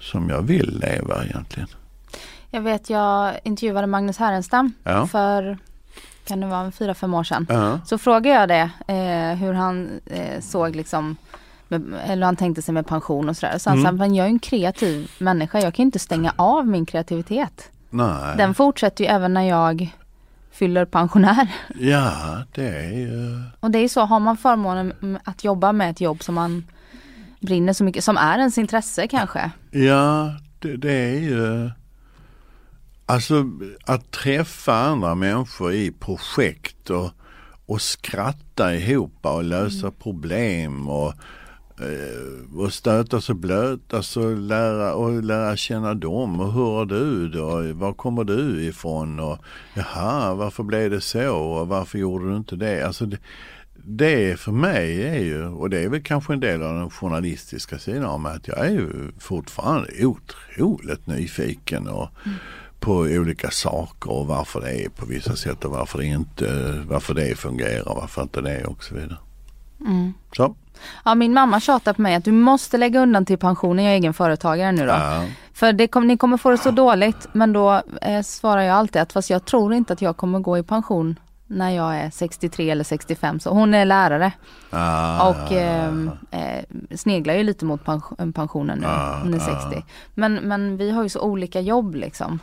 som jag vill leva egentligen. Jag vet jag intervjuade Magnus Härenstam Ja. för kan det vara fyra, fem år sedan. Ja. Så frågade jag det eh, hur han eh, såg liksom med, eller han tänkte sig med pension och sådär. Så han Mm. sa, men jag är en kreativ människa, jag kan inte stänga av min kreativitet. Nej. Den fortsätter ju även när jag fyller pensionär. Ja, det är ju... Och det är så, har man förmånen att jobba med ett jobb som man brinner så mycket, som är ens intresse kanske. Ja, det, det är ju... Alltså att träffa andra människor i projekt och, och skratta ihop och lösa problem och, eh, och stötas och blötas och lära, och lära känna dem. Och hur har du då? Var kommer du ifrån? Och jaha, varför blev det så? Och varför gjorde du inte det? Alltså det, det för mig är ju, och det är väl kanske en del av den journalistiska sidan av mig, att jag är ju fortfarande otroligt nyfiken och på olika saker och varför det är på vissa sätt och varför det inte, varför det fungerar och varför inte det och så vidare. Så, Ja, min mamma tjatar på mig att du måste lägga undan till pensionen, jag är egen företagare nu då. ja. För det kom, ni kommer få det så dåligt, men då eh, svarar jag alltid att fast jag tror inte att jag kommer gå i pension när jag är 63 eller 65. Så hon är lärare Ah, och ehm, eh, sneglar ju lite mot pension, pensionen nu. Ah, Hon är 60. Men, men vi har ju så olika jobb liksom.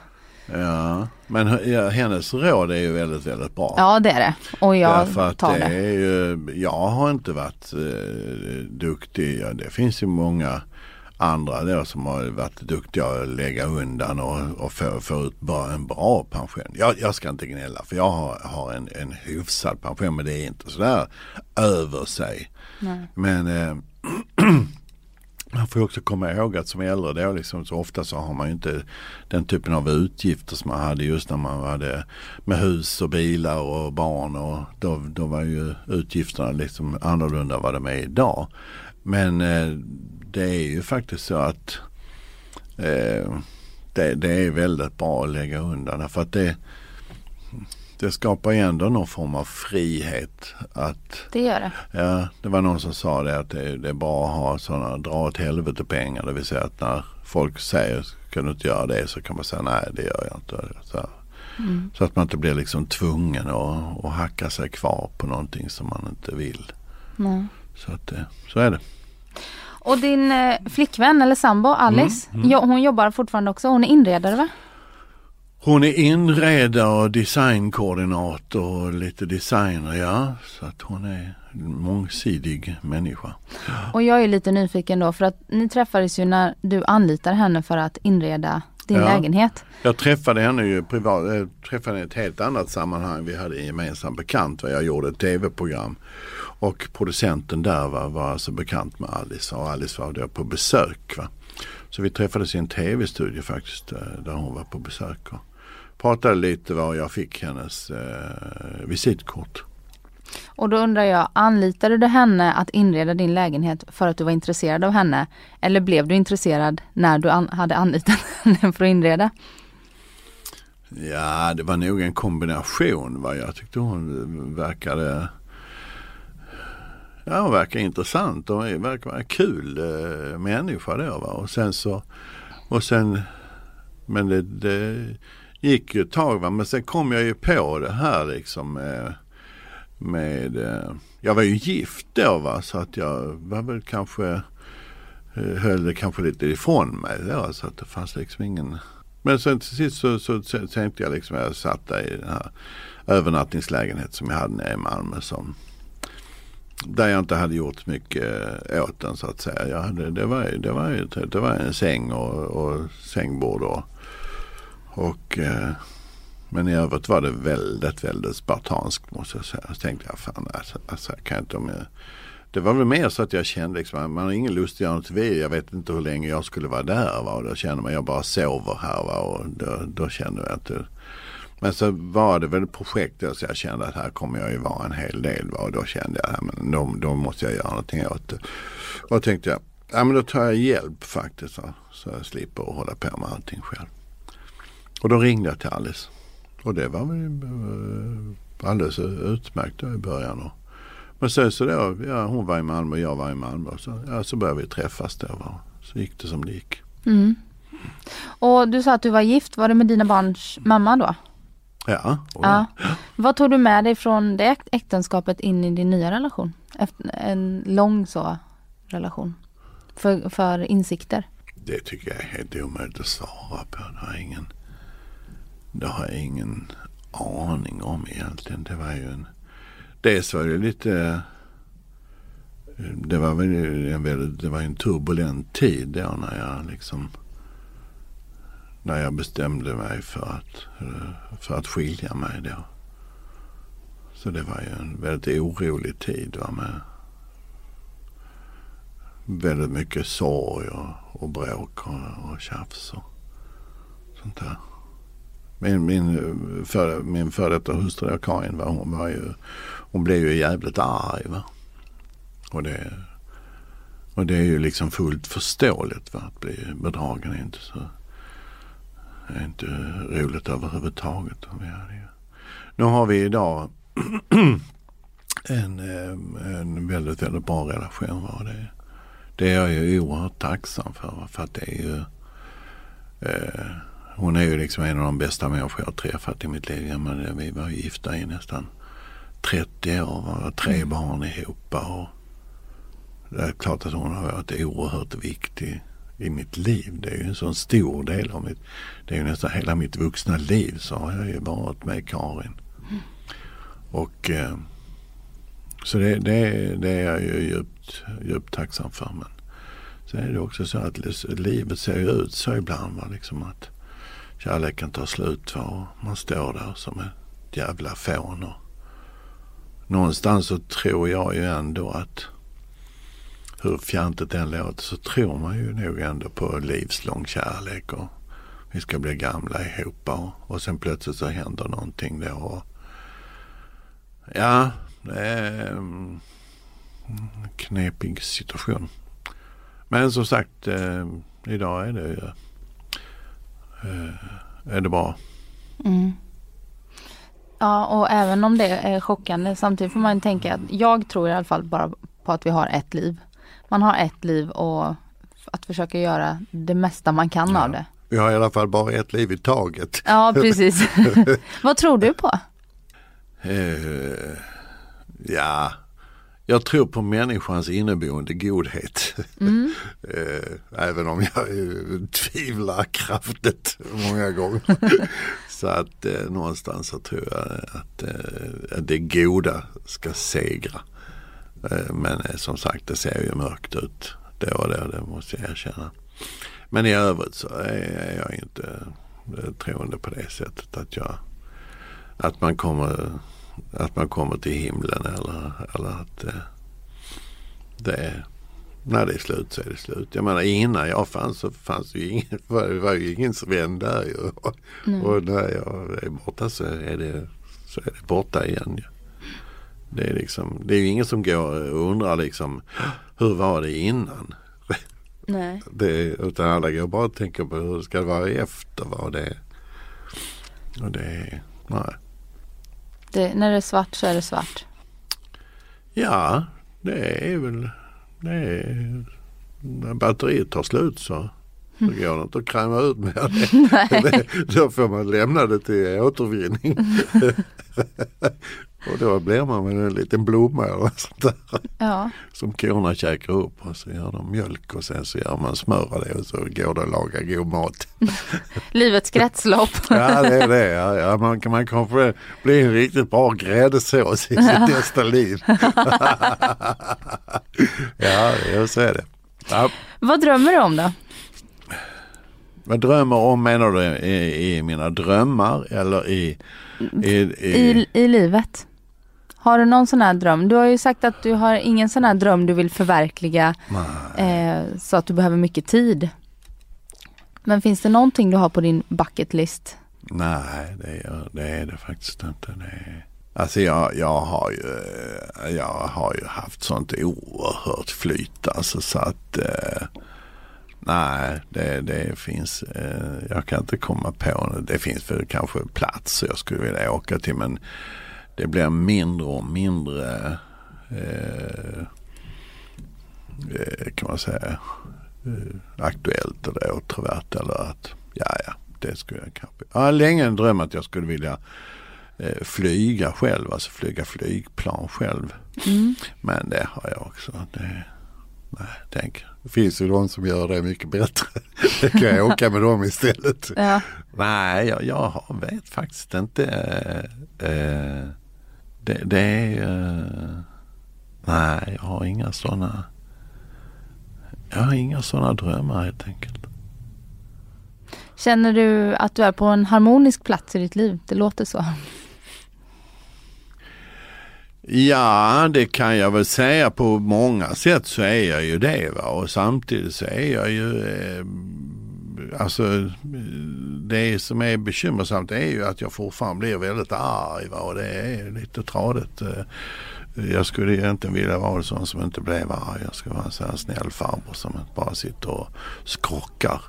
Ja. Men hennes råd är ju väldigt, väldigt bra. Ja det är det. Och jag Därför att tar det är ju, jag har inte varit eh, duktig. Ja, det finns ju många andra då som har varit duktiga att lägga undan och, och få, få ut bara en bra pension. Jag, jag ska inte gnälla för jag har, har en, en hyfsad pension men det är inte sådär över sig. Nej. Men eh, man får ju också komma ihåg att som äldre då liksom, så ofta så har man ju inte den typen av utgifter som man hade just när man hade med hus och bilar och barn och då, då var ju utgifterna liksom annorlunda vad de är idag. Men eh, det är ju faktiskt så att eh, det, det är väldigt bra att lägga undan För att det, det skapar ju ändå någon form av frihet att Det gör det. Ja, det var någon som sa det att det, det är bra att ha sådana dra åt helvete pengar. Det vill säga att när folk säger kan du inte göra det så kan man säga nej det gör jag inte. Så, här. så att man inte blir liksom tvungen att, att hacka sig kvar på någonting som man inte vill. Nej. Så, att, det- så är det. Och din eh, flickvän eller sambo Alice, Mm, jo, hon jobbar fortfarande också. Hon är inredare va? Hon är inredare och designkoordinator och lite designer ja. Så att hon är en mångsidig människa. Och jag är lite nyfiken då för att ni träffades ju när du anlitade henne för att inreda din Ja. lägenhet. Jag träffade henne ju privat, jag träffade henne i ett helt annat sammanhang. Vi hade en gemensam bekant. Jag gjorde ett tv-program. Och producenten där var, var alltså bekant med Alice och Alice var där på besök. Va? Så vi träffades i en tv-studio faktiskt eh, där hon var på besök. Och pratade lite var jag fick hennes eh, visitkort. Och då undrar jag, anlitade du henne att inreda din lägenhet för att du var intresserad av henne? Eller blev du intresserad när du an- hade anlitat henne för att inreda? Ja, det var nog en kombination. Va? Jag tyckte hon verkade Ja, hon verkar intressant och verkar vara en kul eh, människa då. Va? Och sen så och sen men det, det gick ju ett tag va? men sen kom jag ju på det här liksom eh, med, med jag var ju gift då va så att jag var väl kanske eh, höll det kanske lite ifrån mig då så att det fanns liksom ingen men sen till sist så, så, så tänkte jag liksom jag satt där i den här övernattningslägenhet som jag hade nere i Malmö som där jag inte hade gjort mycket åt den så att säga. Jag hade, det, var, det, var, ju- det var en säng och, och sängbord och, och eh, men i övrigt var det väldigt, väldigt spartanskt måste jag säga. Så tänkte jag fan alltså, alltså, kan inte om jag, det var väl mer så att jag kände liksom, man har ingen lust att göra något vid. Jag vet inte hur länge jag skulle vara där. Va? Och då kände man jag bara sover här. Va? Och då, då kände jag att det, men så var det väl ett projekt så jag kände att här kommer jag ju vara en hel del. Va? Och då kände jag att då, då måste jag göra någonting åt det. Och då tänkte jag, ja men då tar jag hjälp faktiskt. Va? Så jag slipper hålla på med allting själv. Och då ringde jag till Alice. Och det var uh, alldeles utmärkt i början. Men sen så då, ja, hon var i Malmö och jag var i Malmö. Så, ja, så började vi träffas då. Va? Så gick det som det gick. Mm. Och du sa att du var gift. Var det med dina barns mamma då? Ja. ja. Vad tog du med dig från det äktenskapet in i din nya relation? Efter en lång så relation. För, för insikter? Det tycker jag är helt omöjligt att svara på. Det har ingen, det har jag ingen aning om egentligen. Det var ju en... Dels var det lite... Det var väl en väldigt, det var en turbulent tid då när jag liksom när jag bestämde mig för att, för att skilja mig då. Så det var ju en väldigt orolig tid va, med väldigt mycket sorg och, och bråk och, och tjafs och sånt där. Min, min, eh, för, min före detta hustru Karin var, hon var ju, hon blev ju jävligt arg. Va? Och det, och det är ju liksom fullt förståeligt va? att bli bedragen är inte så det är inte roligt överhuvudtaget. Nu har vi idag en, eh, en väldigt, väldigt bra relation. Va? det. det är jag ju oerhört tacksam för. För att det är ju, eh, hon är ju liksom en av de bästa människor jag har träffat i mitt liv. Men vi var gifta i nästan 30 år. Har tre mm. barn ihop. Och det är klart att hon har varit oerhört viktig i mitt liv. Det är ju en sån stor del av mitt, det är ju nästan hela mitt vuxna liv så har jag ju varit med Karin. Mm. Och eh, så det, det, det, är jag ju djupt, djupt tacksam för. Men så är det också så att livet ser ju ut så ibland. Va? Liksom att kärleken tar slut va? och man står där som ett jävla fån. Och någonstans så tror jag ju ändå att hur fjantigt den låter så tror man ju nog ändå på livslång kärlek och vi ska bli gamla ihop och, och sen plötsligt så händer någonting då. Och, ja, det är en knepig situation. Men som sagt, eh, idag är det ju eh, är det bra. Mm. Ja, och även om det är chockande samtidigt får man tänka att jag tror i alla fall bara på att vi har ett liv man har ett liv och att försöka göra det mesta man kan ja. av det. Vi har i alla fall bara ett liv i taget. Ja, precis. Vad tror du på? Uh, ja, jag tror på människans inneboende godhet. Mm. uh, även om jag uh, tvivlar kraftigt många gånger. så att uh, någonstans så tror jag att det goda ska segra. Eh, men eh, som sagt det ser ju mörkt ut då och då, det måste jag erkänna. Men i övrigt så är jag inte eh, troende på det sättet att jag att man kommer att man kommer till himlen eller, eller att det när det är slut så är det slut. Jag menar innan jag fanns så fanns det ju ingen, var, var ju ingen vän där ju. Mm. Och när jag är borta så är det, så är det borta igen. Ju. Det är, liksom, det är ju ingen som går och undrar liksom hur var det innan? Nej. Det, utan alla går bara och tänker på hur det ska vara efter. Vad det Och det nej. Det, när det är svart så är det svart. Ja, det är väl det är, när batteriet tar slut så, så mm. går det inte att kräma ut mer. Det, då får man lämna det till återvinning. Och då blir man med en liten blomma eller sånt där. Ja. Som korna käkar upp och så gör de mjölk och sen så gör man smör av det och så går det att laga god mat. Livets kretslopp. ja det är det. Ja, ja. Man, man kanske bli en riktigt bra gräddsås i sitt nästa liv. ja, så är det. Ja. Vad drömmer du om då? Vad drömmer om menar du i, i mina drömmar eller i, i, i, I, i livet? Har du någon sån här dröm? Du har ju sagt att du har ingen sån här dröm du vill förverkliga eh, så att du behöver mycket tid. Men finns det någonting du har på din bucket list? Nej, det är det, är det faktiskt inte. Det är... Alltså jag, jag, har ju, jag har ju haft sånt oerhört flyt alltså så att eh, nej det, det finns, eh, jag kan inte komma på det. finns väl kanske platser jag skulle vilja åka till men det blir mindre och mindre eh, eh kan man säga eh, aktuellt eller åtråvärt eller att ja ja det skulle jag kanske. Jag har länge drömt att jag skulle vilja eh, flyga själv, alltså flyga flygplan själv. Mm. Men det har jag också. Det, nej, tänk. Det finns ju de som gör det mycket bättre. Det kan jag åka med dem istället. Ja. Nej, jag, jag vet faktiskt inte. Eh, det, det, är... Eh, nej, jag har inga sådana. Jag har inga sådana drömmar helt enkelt. Känner du att du är på en harmonisk plats i ditt liv? Det låter så. Ja, det kan jag väl säga. På många sätt så är jag ju det. Va? Och samtidigt så är jag ju... Eh, alltså det som är bekymmersamt är ju att jag fortfarande blir väldigt arg. Va? Och det är lite tradigt. Eh, jag skulle egentligen vilja vara en sån som inte blev arg. Jag ska vara en sån här snäll farbror som bara sitter och skrockar.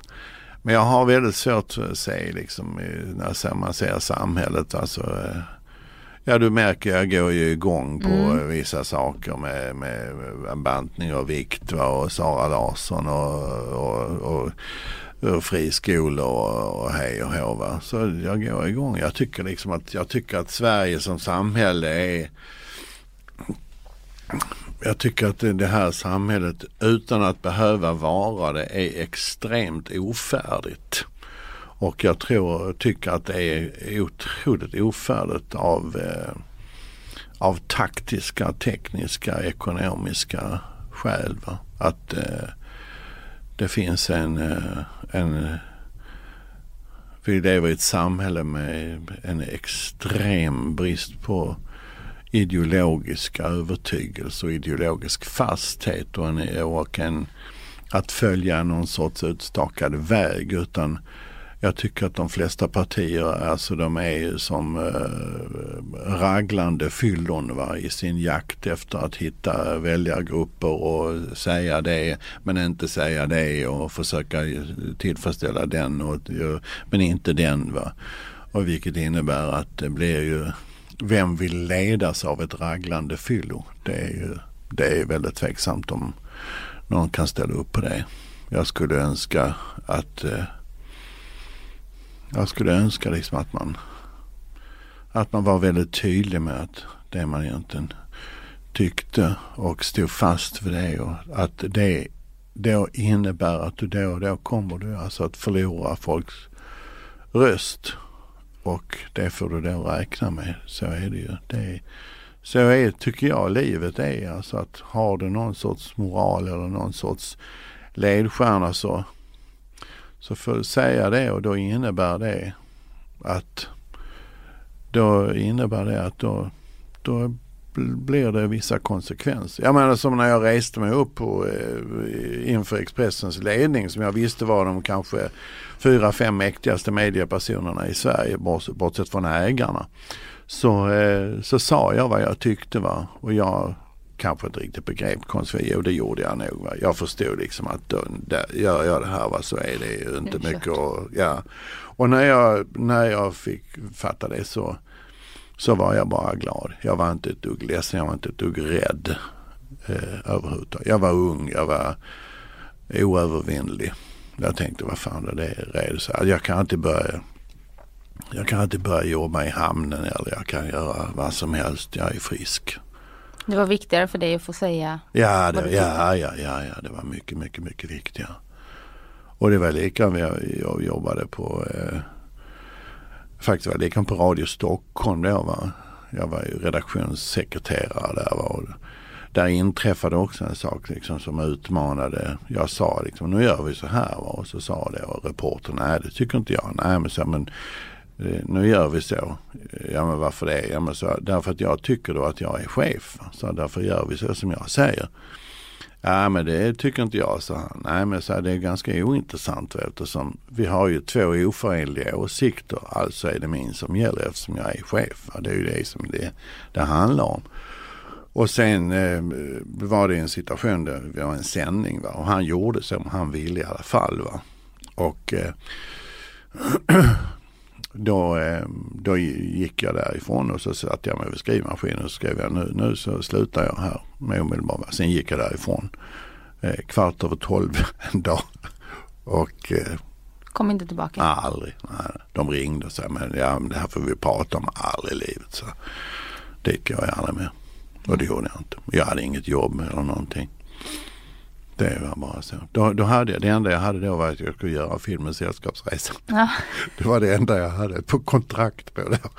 Men jag har väldigt svårt att se liksom när man ser samhället. Alltså, eh, ja du märker jag går ju igång på mm. vissa saker med, med bantning och vikt va? och Sara Larsson och, och, och friskolor och, och hej och hå. Va? Så jag går igång. Jag tycker liksom att, jag tycker att Sverige som samhälle är jag tycker att det här samhället utan att behöva vara det är extremt ofärdigt. Och jag tror, tycker att det är otroligt ofärdigt av, eh, av taktiska, tekniska, ekonomiska skäl. Va? Att eh, det finns en, eh, en vi lever i ett samhälle med en extrem brist på ideologiska övertygelser och ideologisk fasthet och en, och en att följa någon sorts utstakad väg utan jag tycker att de flesta partier alltså de är ju som eh, raglande fyllon va, i sin jakt efter att hitta väljargrupper och säga det men inte säga det och försöka tillfredsställa den och, men inte den. Va. Och vilket innebär att det blir ju vem vill ledas av ett raglande fyllo? Det är ju det är väldigt tveksamt om någon kan ställa upp på det. Jag skulle önska att eh, jag skulle önska liksom att man att man var väldigt tydlig med att det man egentligen tyckte och stod fast för det och att det då innebär att du då och då kommer du alltså att förlora folks röst och det får du då räkna med. Så är det ju. Det är, så är, tycker jag livet är. Alltså att har du någon sorts moral eller någon sorts ledstjärna så, så får du säga det och då innebär det att då innebär det att då, då blir det vissa konsekvenser. Jag menar som när jag reste mig upp på, eh, inför Expressens ledning som jag visste var de kanske fyra, fem mäktigaste mediepersonerna i Sverige bortsett från ägarna. Så, eh, så sa jag vad jag tyckte va och jag kanske inte riktigt begrep konsekvenser. Jo det gjorde jag nog. Va? Jag förstod liksom att då, där, gör jag det här va, så är det ju inte det mycket att, ja. Och när jag, när jag fick fatta det så så var jag bara glad. Jag var inte ett dugg ledsen, jag var inte ett dugg rädd eh, överhuvudtaget. Jag var ung, jag var oövervinnlig. Jag tänkte vad fan det är redo så Jag kan inte börja jag kan inte börja jobba i hamnen eller jag kan göra vad som helst. Jag är frisk. Det var viktigare för dig att få säga Ja, det, ja, ja, ja, ja, det var mycket, mycket, mycket viktigare. Och det var lika, jag, jag jobbade på eh, faktiskt var likadant på Radio Stockholm då. Va? Jag var ju redaktionssekreterare där. Va? där inträffade också en sak liksom, som utmanade. Jag sa liksom, nu gör vi så här. Va? Och så sa det och reportern, nej det tycker inte jag. Nej men, så, men Eh, nu gör vi så. Eh, ja men varför det? Ja, men så, därför att jag tycker då att jag är chef. Så därför gör vi så som jag säger. Ja men det tycker inte jag, så han. Nej men så här, det är ganska ointressant eftersom vi har ju två oförenliga åsikter. Alltså är det min som gäller eftersom jag är chef. Det är ju det som det, det handlar om. Och sen eh, var det en situation där det var en sändning va? och han gjorde som han ville i alla fall. Va? Och eh, då, eh, då gick jag därifrån och så satt jag mig vid skrivmaskinen och skrev jag nu, nu så slutar jag här med omedelbart. Sen gick jag därifrån eh, kvart över tolv en dag. Och eh, Kom inte tillbaka? Aldrig. Nej, de ringde och sa men ja, det här får vi prata om aldrig i livet. Så dit går jag aldrig mer. Och det gjorde jag inte. Jag hade inget jobb eller någonting. Det var bara så. Då, då hade jag, det enda jag hade då var att jag skulle göra filmen Sällskapsresan. Ja. Det var det enda jag hade på kontrakt på då.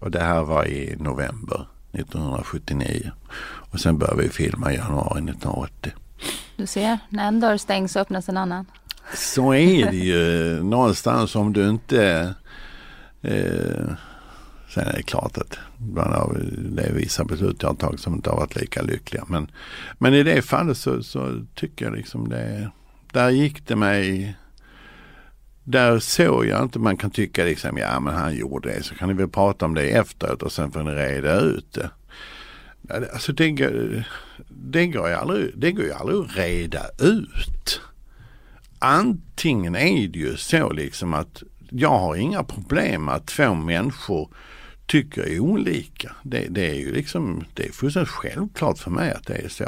Och det här var i november 1979. Och sen började vi filma i januari 1980. Du ser, när en dörr stängs så öppnas en annan. Så är det ju någonstans om du inte eh, Sen är det klart att det är vissa beslut jag har tagit som inte har varit lika lyckliga. Men, men i det fallet så, så tycker jag liksom det, där gick det mig där såg jag inte, man kan tycka liksom, ja men han gjorde det, så kan ni väl prata om det efteråt och sen får ni reda ut det. Alltså det går, det går, ju aldrig, det går ju aldrig att reda ut. Antingen är det ju så liksom att jag har inga problem att två människor tycker olika. Det, det, är ju liksom, det är fullständigt självklart för mig att det är så.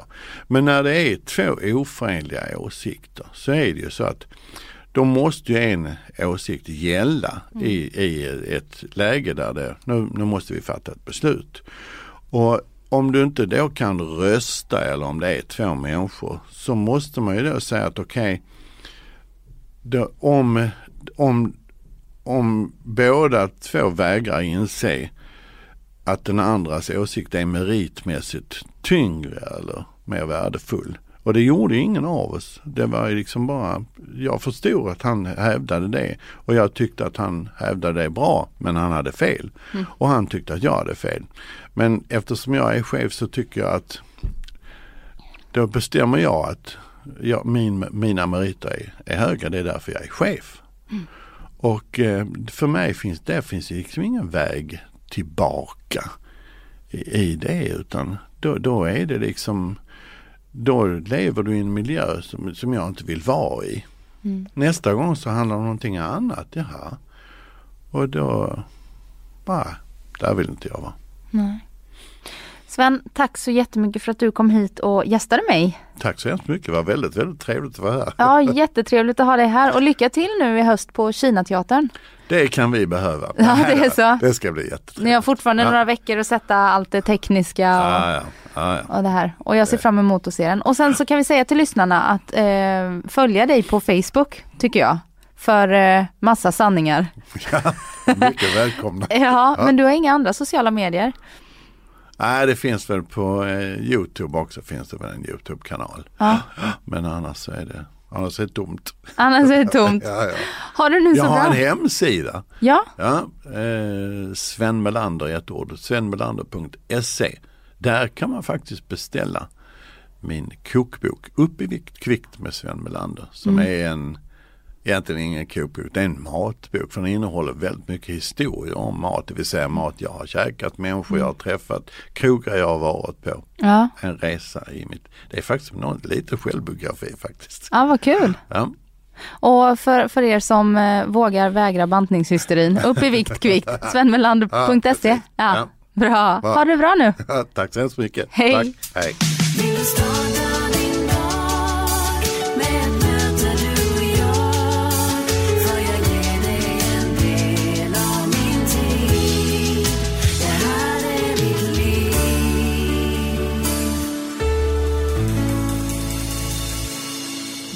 Men när det är två oförenliga åsikter så är det ju så att då måste ju en åsikt gälla mm. i, i ett läge där det, nu, nu måste vi fatta ett beslut. Och om du inte då kan rösta eller om det är två människor så måste man ju då säga att okej, okay, om, om om båda två vägrar inse att den andras åsikt är meritmässigt tyngre eller mer värdefull. Och det gjorde ingen av oss. Det var liksom bara, jag förstod att han hävdade det och jag tyckte att han hävdade det bra men han hade fel. Mm. Och han tyckte att jag hade fel. Men eftersom jag är chef så tycker jag att då bestämmer jag att jag, min, mina meriter är, är höga. Det är därför jag är chef. Mm. Och eh, för mig finns det finns liksom ingen väg tillbaka i, i det utan då, då är det liksom då lever du i en miljö som, som jag inte vill vara i. Mm. Nästa gång så handlar det om någonting annat. Jaha. Och då, bara, där vill inte jag vara. Nej. Sven, tack så jättemycket för att du kom hit och gästade mig. Tack så hemskt mycket, det var väldigt, väldigt trevligt att vara här. Ja, jättetrevligt att ha dig här och lycka till nu i höst på Kinateatern. Det kan vi behöva. Ja, det är så. Det ska bli jättetrevligt. Ni har fortfarande ja. några veckor att sätta allt det tekniska och, ja, ja. och det här. Och jag ser fram emot att se den. Och sen så kan vi säga till lyssnarna att eh, följa dig på Facebook, tycker jag. För eh, massa sanningar. Ja, mycket välkomna. ja, men du har inga andra sociala medier? Nej, det finns väl på eh, Youtube också finns det väl en Youtube-kanal. Ja. Men annars så är det Annars är det tomt. Annars är det tomt. ja, ja. Har du nu jag bra? Har en hemsida. Ja. ja eh, Sven Melander i ett ord. Svenmelander.se. Där kan man faktiskt beställa min kokbok Upp i vikt kvickt med Sven Melander. Som mm. är en egentligen ingen kokbok. Det är en matbok för den innehåller väldigt mycket historier om mat. Det vill säga mat jag har käkat, människor jag har träffat, krogar jag har varit på. Ja. En resa i mitt, det är faktiskt något, lite självbiografi faktiskt. Ja vad kul. Ja. Och för, för er som eh, vågar vägra bantningshysterin, upp i vikt kvickt, svenmelander.se. Ja, ja, Bra, ha det bra nu. tack så hemskt mycket. Hej. Tack. Hej.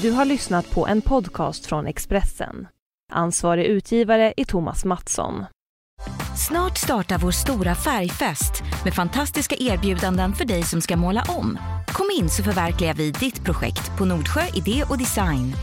Du har lyssnat på en podcast från Expressen. Ansvarig utgivare är Thomas Mattsson. Snart startar vår stora färgfest med fantastiska erbjudanden för dig som ska måla om. Kom in så förverkligar vi ditt projekt på Nordsjö Idé och Design.